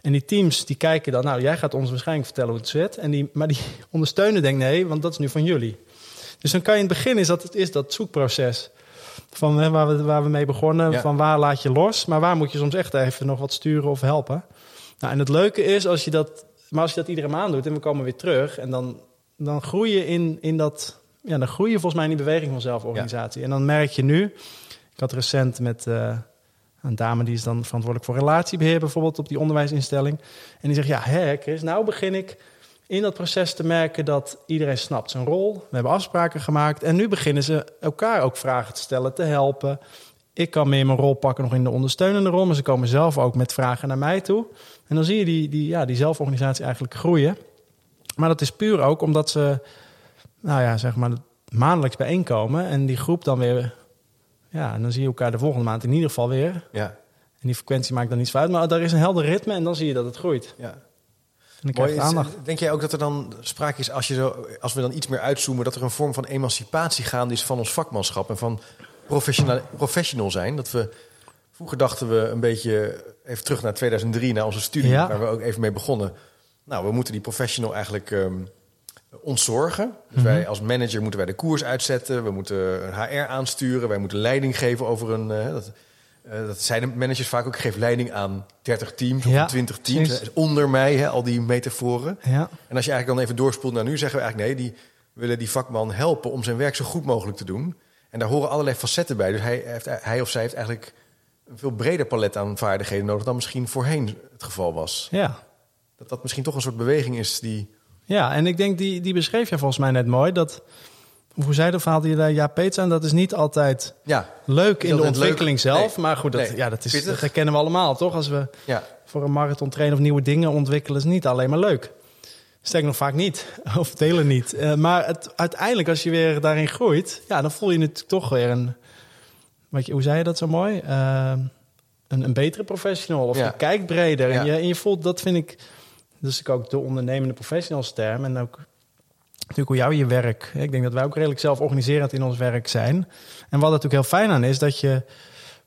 En die teams die kijken dan, nou, jij gaat ons waarschijnlijk vertellen hoe het zit. En die, maar die *laughs* ondersteunen denken, nee, want dat is nu van jullie. Dus dan kan je in het begin, is dat, het is dat zoekproces. Van hè, waar, we, waar we mee begonnen, Ja. van waar laat je los. Maar waar moet je soms echt even nog wat sturen of helpen. Nou, en het leuke is, als je dat, maar als je dat iedere maand doet en we komen weer terug. En dan, dan groei je in, in dat, ja, dan groei je volgens mij in die beweging van zelforganisatie. En dan merk je nu, ik had recent met... eh, een dame die is dan verantwoordelijk voor relatiebeheer, bijvoorbeeld op die onderwijsinstelling. En die zegt: Ja, hè, Chris, nou begin ik in dat proces te merken dat iedereen snapt zijn rol. We hebben afspraken gemaakt. En nu beginnen ze elkaar ook vragen te stellen, te helpen. Ik kan meer mijn rol pakken nog in de ondersteunende rol, maar ze komen zelf ook met vragen naar mij toe. En dan zie je die, die, ja, die zelforganisatie eigenlijk groeien. Maar dat is puur ook omdat ze, nou ja, zeg maar, maandelijks bijeenkomen. En die groep dan weer... Ja, en dan zie je elkaar de volgende maand in ieder geval weer. Ja, En die frequentie maakt dan niet uit. Maar daar is een helder ritme en dan zie je dat het groeit. ja. En dan krijg Mooi. je Is- aandacht. Denk jij ook dat er dan sprake is, als, je zo, als we dan iets meer uitzoomen, dat er een vorm van emancipatie gaande is van ons vakmanschap en van professional, professional zijn? Dat we, vroeger dachten we een beetje, even terug naar 2003, naar onze studie, Ja. waar we ook even mee begonnen. Nou, we moeten die professional eigenlijk ehm ontzorgen. Dus wij als manager moeten wij de koers uitzetten, we moeten een HR aansturen, wij moeten leiding geven over een. eh, dat, eh, dat zijn de managers vaak ook. Ik geef leiding aan 30 teams of Ja, 20 teams. precies. Onder mij, hè, al die metaforen. Ja, En als je eigenlijk dan even doorspoelt naar nu, zeggen we eigenlijk nee, die willen die vakman helpen om zijn werk zo goed mogelijk te doen. En daar horen allerlei facetten bij. Dus hij, heeft, hij of zij heeft eigenlijk een veel breder palet aan vaardigheden nodig dan misschien voorheen het geval was. ja. Dat dat misschien toch een soort beweging is die. Ja, en ik denk, die, die beschreef je volgens mij net mooi. Dat, hoe zei dat verhaal je daar? Ja, Peet aan, dat is niet altijd Ja, leuk in de ontwikkeling leuk. zelf. Nee. Maar goed, dat, Nee. ja, dat, is, Pittig. dat herkennen we allemaal, toch? Als we ja, voor een marathon trainen of nieuwe dingen ontwikkelen, is niet alleen maar leuk. Sterker nog vaak niet, *laughs* of delen niet. Eh, maar het, uiteindelijk, als je weer daarin groeit, ja, dan voel je natuurlijk toch weer een... Wat je, hoe zei je dat zo mooi? Eh, een, een betere professional. Of Ja. je kijkt breder. En, je, en je voelt, dat vind ik... Dus ook de ondernemende professionals term. En ook natuurlijk hoe jou je werk... Ik denk dat wij ook redelijk zelforganiserend in ons werk zijn. En wat er natuurlijk heel fijn aan is, dat je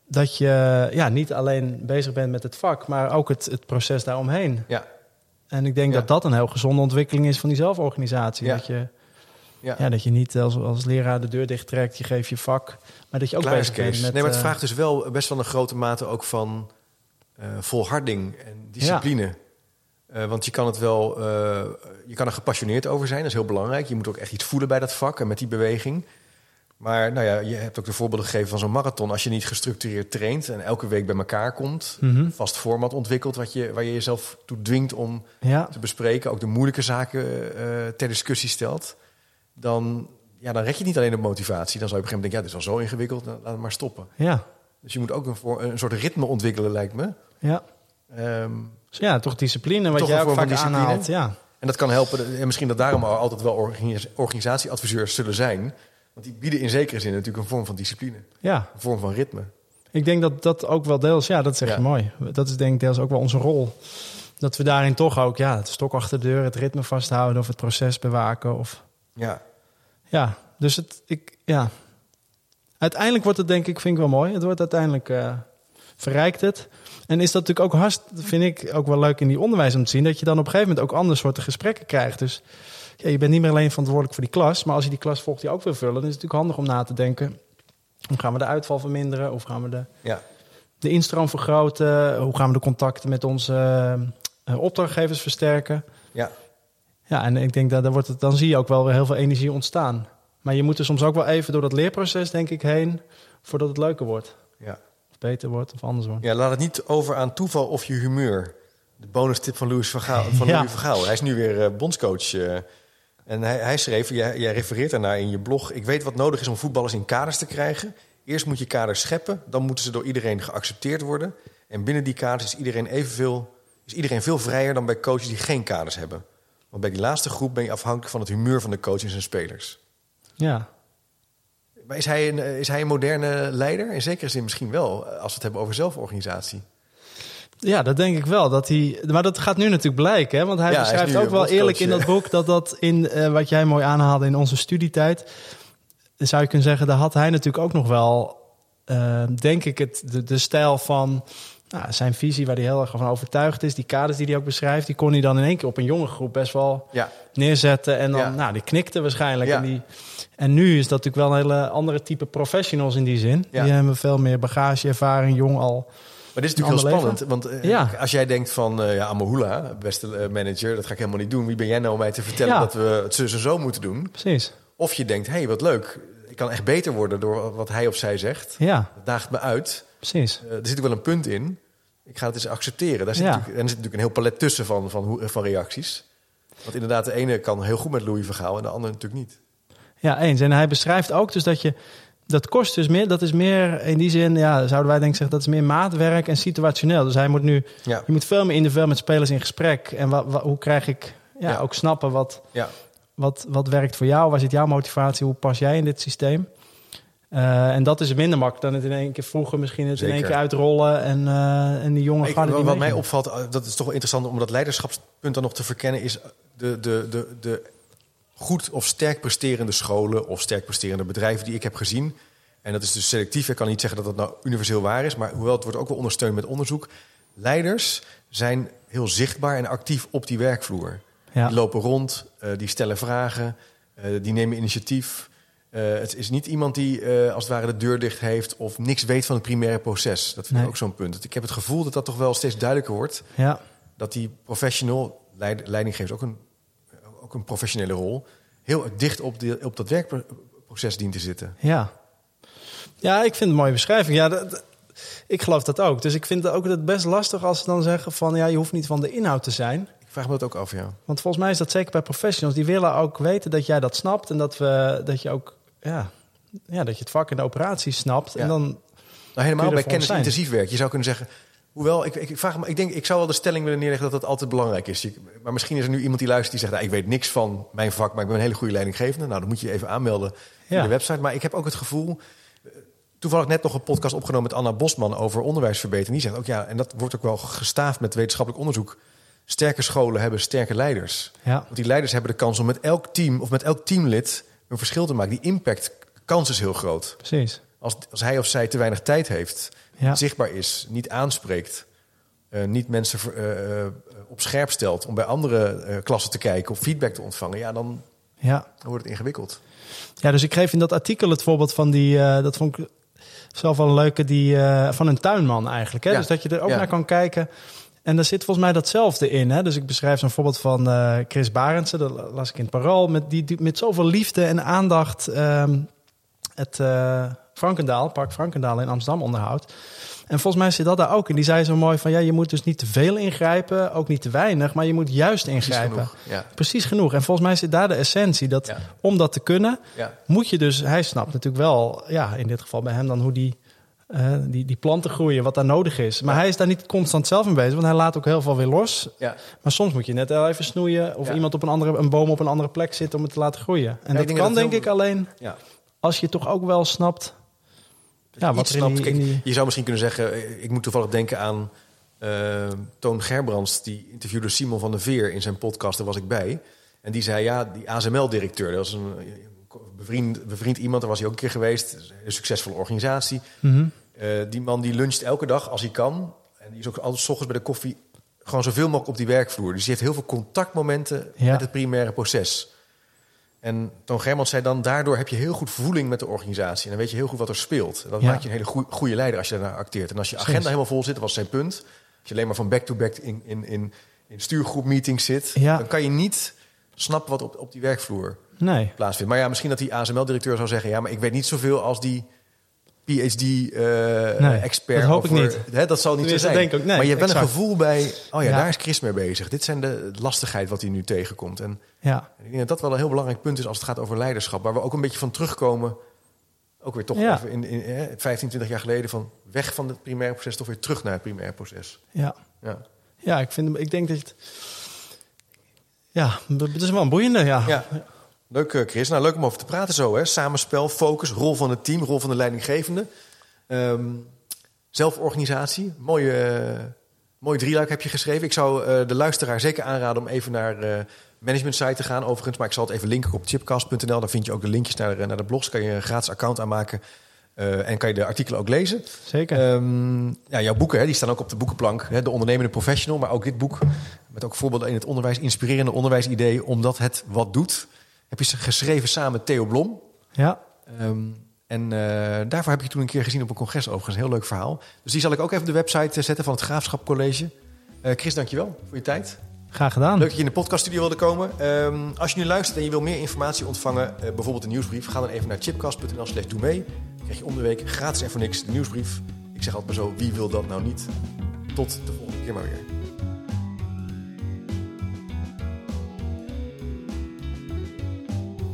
dat je ja, niet alleen bezig bent met het vak, maar ook het, het proces daaromheen. ja, En ik denk Ja. dat dat een heel gezonde ontwikkeling is van die zelforganisatie. Ja. Dat, je, ja. ja, dat je niet als, als leraar de deur dichttrekt, je geeft je vak, maar dat je ook Klaar bezig bent met... nee, maar het eh, vraagt dus wel best wel een grote mate ook van eh, volharding en discipline. Eh, want je kan het wel, eh, je kan er gepassioneerd over zijn, dat is heel belangrijk. Je moet ook echt iets voelen bij dat vak en met die beweging. Maar nou ja, je hebt ook de voorbeelden gegeven van zo'n marathon. Als je niet gestructureerd traint en elke week bij elkaar komt, mhm. vast format ontwikkelt wat je, waar je jezelf toe dwingt om Ja, te bespreken, ook de moeilijke zaken eh, ter discussie stelt, dan, ja, dan red je niet alleen op motivatie. Dan zou je op een gegeven moment denken, ja, dit is al zo ingewikkeld, dan laat het maar stoppen. ja, Dus je moet ook een, voor, een soort ritme ontwikkelen, lijkt me. ja. Ehm, ja, toch discipline, wat Toch jij ook vaak aanhaalt. Ja. en dat kan helpen, en misschien dat daarom al altijd wel organis- organisatieadviseurs zullen zijn. Want die bieden in zekere zin natuurlijk een vorm van discipline, ja, een vorm van ritme. ik denk dat dat ook wel deels, ja, dat zeg je Ja. mooi. Dat is denk ik deels ook wel onze rol. Dat we daarin toch ook, ja, het stok achter de deur, het ritme vasthouden of het proces bewaken of... Ja, Ja, dus het, ik, ja. Uiteindelijk wordt het denk ik, vind ik wel mooi. Het wordt uiteindelijk, eh, verrijkt het. En is dat natuurlijk ook hartst, vind ik ook wel leuk in die onderwijs om te zien, dat je dan op een gegeven moment ook andere soorten gesprekken krijgt. Dus ja, je bent niet meer alleen verantwoordelijk voor die klas, maar als je die klas volgt die ook wil vullen, dan is het natuurlijk handig om na te denken. Hoe gaan we de uitval verminderen? Hoe gaan we de, ja, de instroom vergroten? Hoe gaan we de contacten met onze eh, opdrachtgevers versterken? ja. Ja, en ik denk dat dan, wordt het, dan zie je ook wel weer heel veel energie ontstaan. Maar je moet er soms ook wel even door dat leerproces, denk ik, heen, voordat het leuker wordt. ja. Beter wordt of anders wordt. Ja, laat het niet over aan toeval of je humeur. De bonus tip van Louis van Gaal. Van *laughs* Ja. Louis van Gaal. Hij is nu weer eh, bondscoach. eh, en hij, hij schreef, jij, jij refereert daarnaar in je blog... ik weet wat nodig is om voetballers in kaders te krijgen. Eerst moet je kaders scheppen, dan moeten ze door iedereen geaccepteerd worden. En binnen die kaders is iedereen, evenveel, is iedereen veel vrijer dan bij coaches die geen kaders hebben. Want bij die laatste groep ben je afhankelijk van het humeur van de coach en zijn spelers. Ja, is hij een, eh, is hij een moderne leider? In zekere zin misschien wel, eh, als we het hebben over zelforganisatie. ja dat denk ik wel. Dat hij, maar dat gaat nu natuurlijk blijken. Hè? Want hij Ja, beschrijft ook wel eerlijk in dat eh. boek... dat dat in wat jij mooi aanhaalde in onze studietijd... zou je kunnen zeggen, daar had hij natuurlijk ook nog wel... denk ik, het, de, de stijl van nou, zijn visie... waar hij heel erg van overtuigd is. Die kaders die hij ook beschrijft... die kon hij dan in één keer op een jonge groep best wel... Ja, neerzetten. En dan, Ja. nou, die knikte waarschijnlijk. Ja. En, die, en nu is dat natuurlijk wel een hele andere type professionals in die zin. Die hebben veel meer bagage, ervaring, jong al. Maar dit is natuurlijk heel spannend. Want eh, Ja. als jij denkt van, eh ja, Amahula, beste eh, manager, dat ga ik helemaal niet doen. Wie ben jij nou om mij te vertellen Ja. dat we het zus en zo moeten doen? Precies. Of je denkt, hé, hey, wat leuk. Ik kan echt beter worden door wat hij of zij zegt. Ja, Dat daagt me uit. Precies. Eh, er zit ook wel een punt in. Ik ga het eens accepteren. Daar zit, Ja. en er zit natuurlijk een heel palet tussen van, van, hoe- van reacties. Want inderdaad, de ene kan heel goed met Louis Vergaal en de andere natuurlijk niet. Ja, eens. En hij beschrijft ook dus dat je... Dat kost dus meer, dat is meer in die zin, ja, zouden wij denk ik zeggen, dat is meer maatwerk en situationeel. Dus hij moet nu, Ja, je moet veel meer individueel met spelers in gesprek. En wa, wa- hoe krijg ik, ja, Ja. ook snappen wat, ja, wat, wat werkt voor jou? Waar zit jouw motivatie? Hoe pas jij in dit systeem? Uh, en dat is minder makkelijk dan het in één keer vroeger misschien het in één keer uitrollen en, uh, en die jongen gaan. Wat, wat mij opvalt, dat is toch wel interessant om dat leiderschapspunt dan nog te verkennen, is de, de, de, de goed of sterk presterende scholen of sterk presterende bedrijven die ik heb gezien. En dat is dus selectief. Ik kan niet zeggen dat dat nou universeel waar is, maar hoewel het wordt ook wel ondersteund met onderzoek. Leiders zijn heel zichtbaar en actief op die werkvloer. Die lopen rond, uh, die stellen vragen, uh, die nemen initiatief. Uh, het is niet iemand die als het ware de deur dicht heeft of niks weet van het primaire proces. Dat vind ik ook zo'n punt. Ik heb het gevoel dat dat toch wel steeds duidelijker wordt. Ja. Dat die professional, leid, leidinggever ook een, ook een professionele rol, heel dicht op, de, op dat werkproces dient te zitten. Ja. ja, ik vind het een mooie beschrijving. Ja, dat, ik geloof dat ook. Dus ik vind het ook het best lastig als ze dan zeggen van ja, je hoeft niet van de inhoud te zijn. Ik vraag me dat ook af, ja. Want volgens mij is dat zeker bij professionals. Die willen ook weten dat jij dat snapt en dat, we, dat je ook ja, ja, dat je het vak en de operatie snapt. En dan nou, helemaal bij kennisintensief werk. Je zou kunnen zeggen, Hoewel, ik, ik, vraag me, ik denk, ik zou wel de stelling willen neerleggen dat dat altijd belangrijk is. maar misschien is er nu iemand die luistert die zegt: nou, Ik weet niks van mijn vak, maar ik ben een hele goede leidinggevende. Nou, dan moet je even aanmelden ja. de website. Maar ik heb ook het gevoel toevallig net nog een podcast opgenomen met Anna Bosman over onderwijsverbetering. Die zegt ook ja, en dat wordt ook wel gestaafd met wetenschappelijk onderzoek. Sterke scholen hebben sterke leiders. Ja. Want die leiders hebben de kans om met elk team of met elk teamlid een verschil te maken. Die impact, kans is heel groot. Precies. Als, als hij of zij te weinig tijd heeft, zichtbaar is, niet aanspreekt, uh, niet mensen uh, op scherp stelt om bij andere klassen te kijken of feedback te ontvangen, ja, dan ja. wordt het ingewikkeld. Ja, dus ik geef in dat artikel het voorbeeld van die, dat vond ik zelf wel een leuke die, van een tuinman eigenlijk. Hè? Dus dat je er ook naar kan kijken. En daar zit volgens mij datzelfde in. Hè? Dus ik beschrijf zo'n voorbeeld van uh, Chris Barendse, dat las ik in het Parool, met, die, die met zoveel liefde en aandacht um, het uh, Frankendaal, Park Frankendaal in Amsterdam onderhoudt. En volgens mij zit dat daar ook in. Die zei zo mooi van ja, je moet dus niet te veel ingrijpen, ook niet te weinig, maar je moet juist ingrijpen. Precies genoeg. Ja. Precies genoeg. En volgens mij zit daar de essentie dat om dat te kunnen, moet je dus, hij snapt natuurlijk wel, ja, in dit geval bij hem dan hoe die, uh, die, die planten groeien, wat daar nodig is. Maar hij is daar niet constant zelf mee bezig, want hij laat ook heel veel weer los. Maar soms moet je net even snoeien of iemand op een andere, een boom op een andere plek zit om het te laten groeien. En dat kan denk ik alleen als je toch ook wel snapt ja, wat snapt. Kijk, Je zou misschien kunnen zeggen, eh, ik moet toevallig denken aan uh, Toon Gerbrands, die interviewde Simon van der Veer in zijn podcast, daar was ik bij. En die zei, ja, die ASML-directeur, dat was een bevriend, bevriend iemand, daar was hij ook een keer geweest, een succesvolle organisatie. Mhm. Eh, die man die luncht elke dag als hij kan. En die is ook altijd s ochtends bij de koffie gewoon zoveel mogelijk op die werkvloer. Dus die heeft heel veel contactmomenten met het primaire proces. En Toon Germans zei dan, daardoor heb je heel goed voeling met de organisatie. En dan weet je heel goed wat er speelt. En dat maakt je een hele goede leider als je daarnaar acteert. En als je agenda helemaal vol zit, dat was zijn punt. Als je alleen maar van back-to-back in, in, in, in stuurgroepmeetings zit... Ja. dan kan je niet snappen wat op, op die werkvloer nee. plaatsvindt. Maar ja, misschien dat die ASML-directeur zou zeggen... ja, maar ik weet niet zoveel als die PhD-expert. Uh, dat hoop ik niet. Hè, dat zal niet zo zijn. Ook, nee, maar je hebt wel een gevoel bij... oh ja, daar is Chris mee bezig. Dit zijn de lastigheid wat hij nu tegenkomt. En ja. ik denk dat dat wel een heel belangrijk punt is... als het gaat over leiderschap. Waar we ook een beetje van terugkomen... ook weer toch ja. in, in, in, 15, 20 jaar geleden... van weg van het primaire proces... toch weer terug naar het primaire proces. Ja, ja. ja ik, vind, ik denk dat... Het, ja, het is wel een boeiende, ja. ja. Leuk, eh, Chris. Nou, leuk om over te praten zo. Hè? Samenspel, focus, rol van het team, rol van de leidinggevende. Um, zelforganisatie. Mooie, uh, mooie drieluik heb je geschreven. Ik zou uh, de luisteraar zeker aanraden om even naar uh, management site te gaan. Overigens, maar ik zal het even linken op chipcast.nl. Daar vind je ook de linkjes naar, naar de blogs. Kan je een gratis account aanmaken. en kan je de artikelen ook lezen. Zeker. Um, ja, jouw boeken hè, die staan ook op de boekenplank. Hè, de ondernemende professional. Maar ook dit boek. Met ook voorbeelden in het onderwijs. Inspirerende onderwijsidee. Omdat het wat doet heb je geschreven samen met Theo Blom. Ja. Um, en uh, daarvoor heb ik je toen een keer gezien op een congres overigens. Een heel leuk verhaal. Dus die zal ik ook even op de website zetten van het Graafschap College. Uh, Chris, dankjewel voor je tijd. Graag gedaan. Leuk dat je in de podcaststudio wilde komen. Um, als je nu luistert en je wil meer informatie ontvangen, uh, bijvoorbeeld een nieuwsbrief, ga dan even naar chipcast.nl slash doe mee. Dan krijg je om de week gratis en voor niks de nieuwsbrief. Ik zeg altijd maar zo, wie wil dat nou niet? Tot de volgende keer maar weer.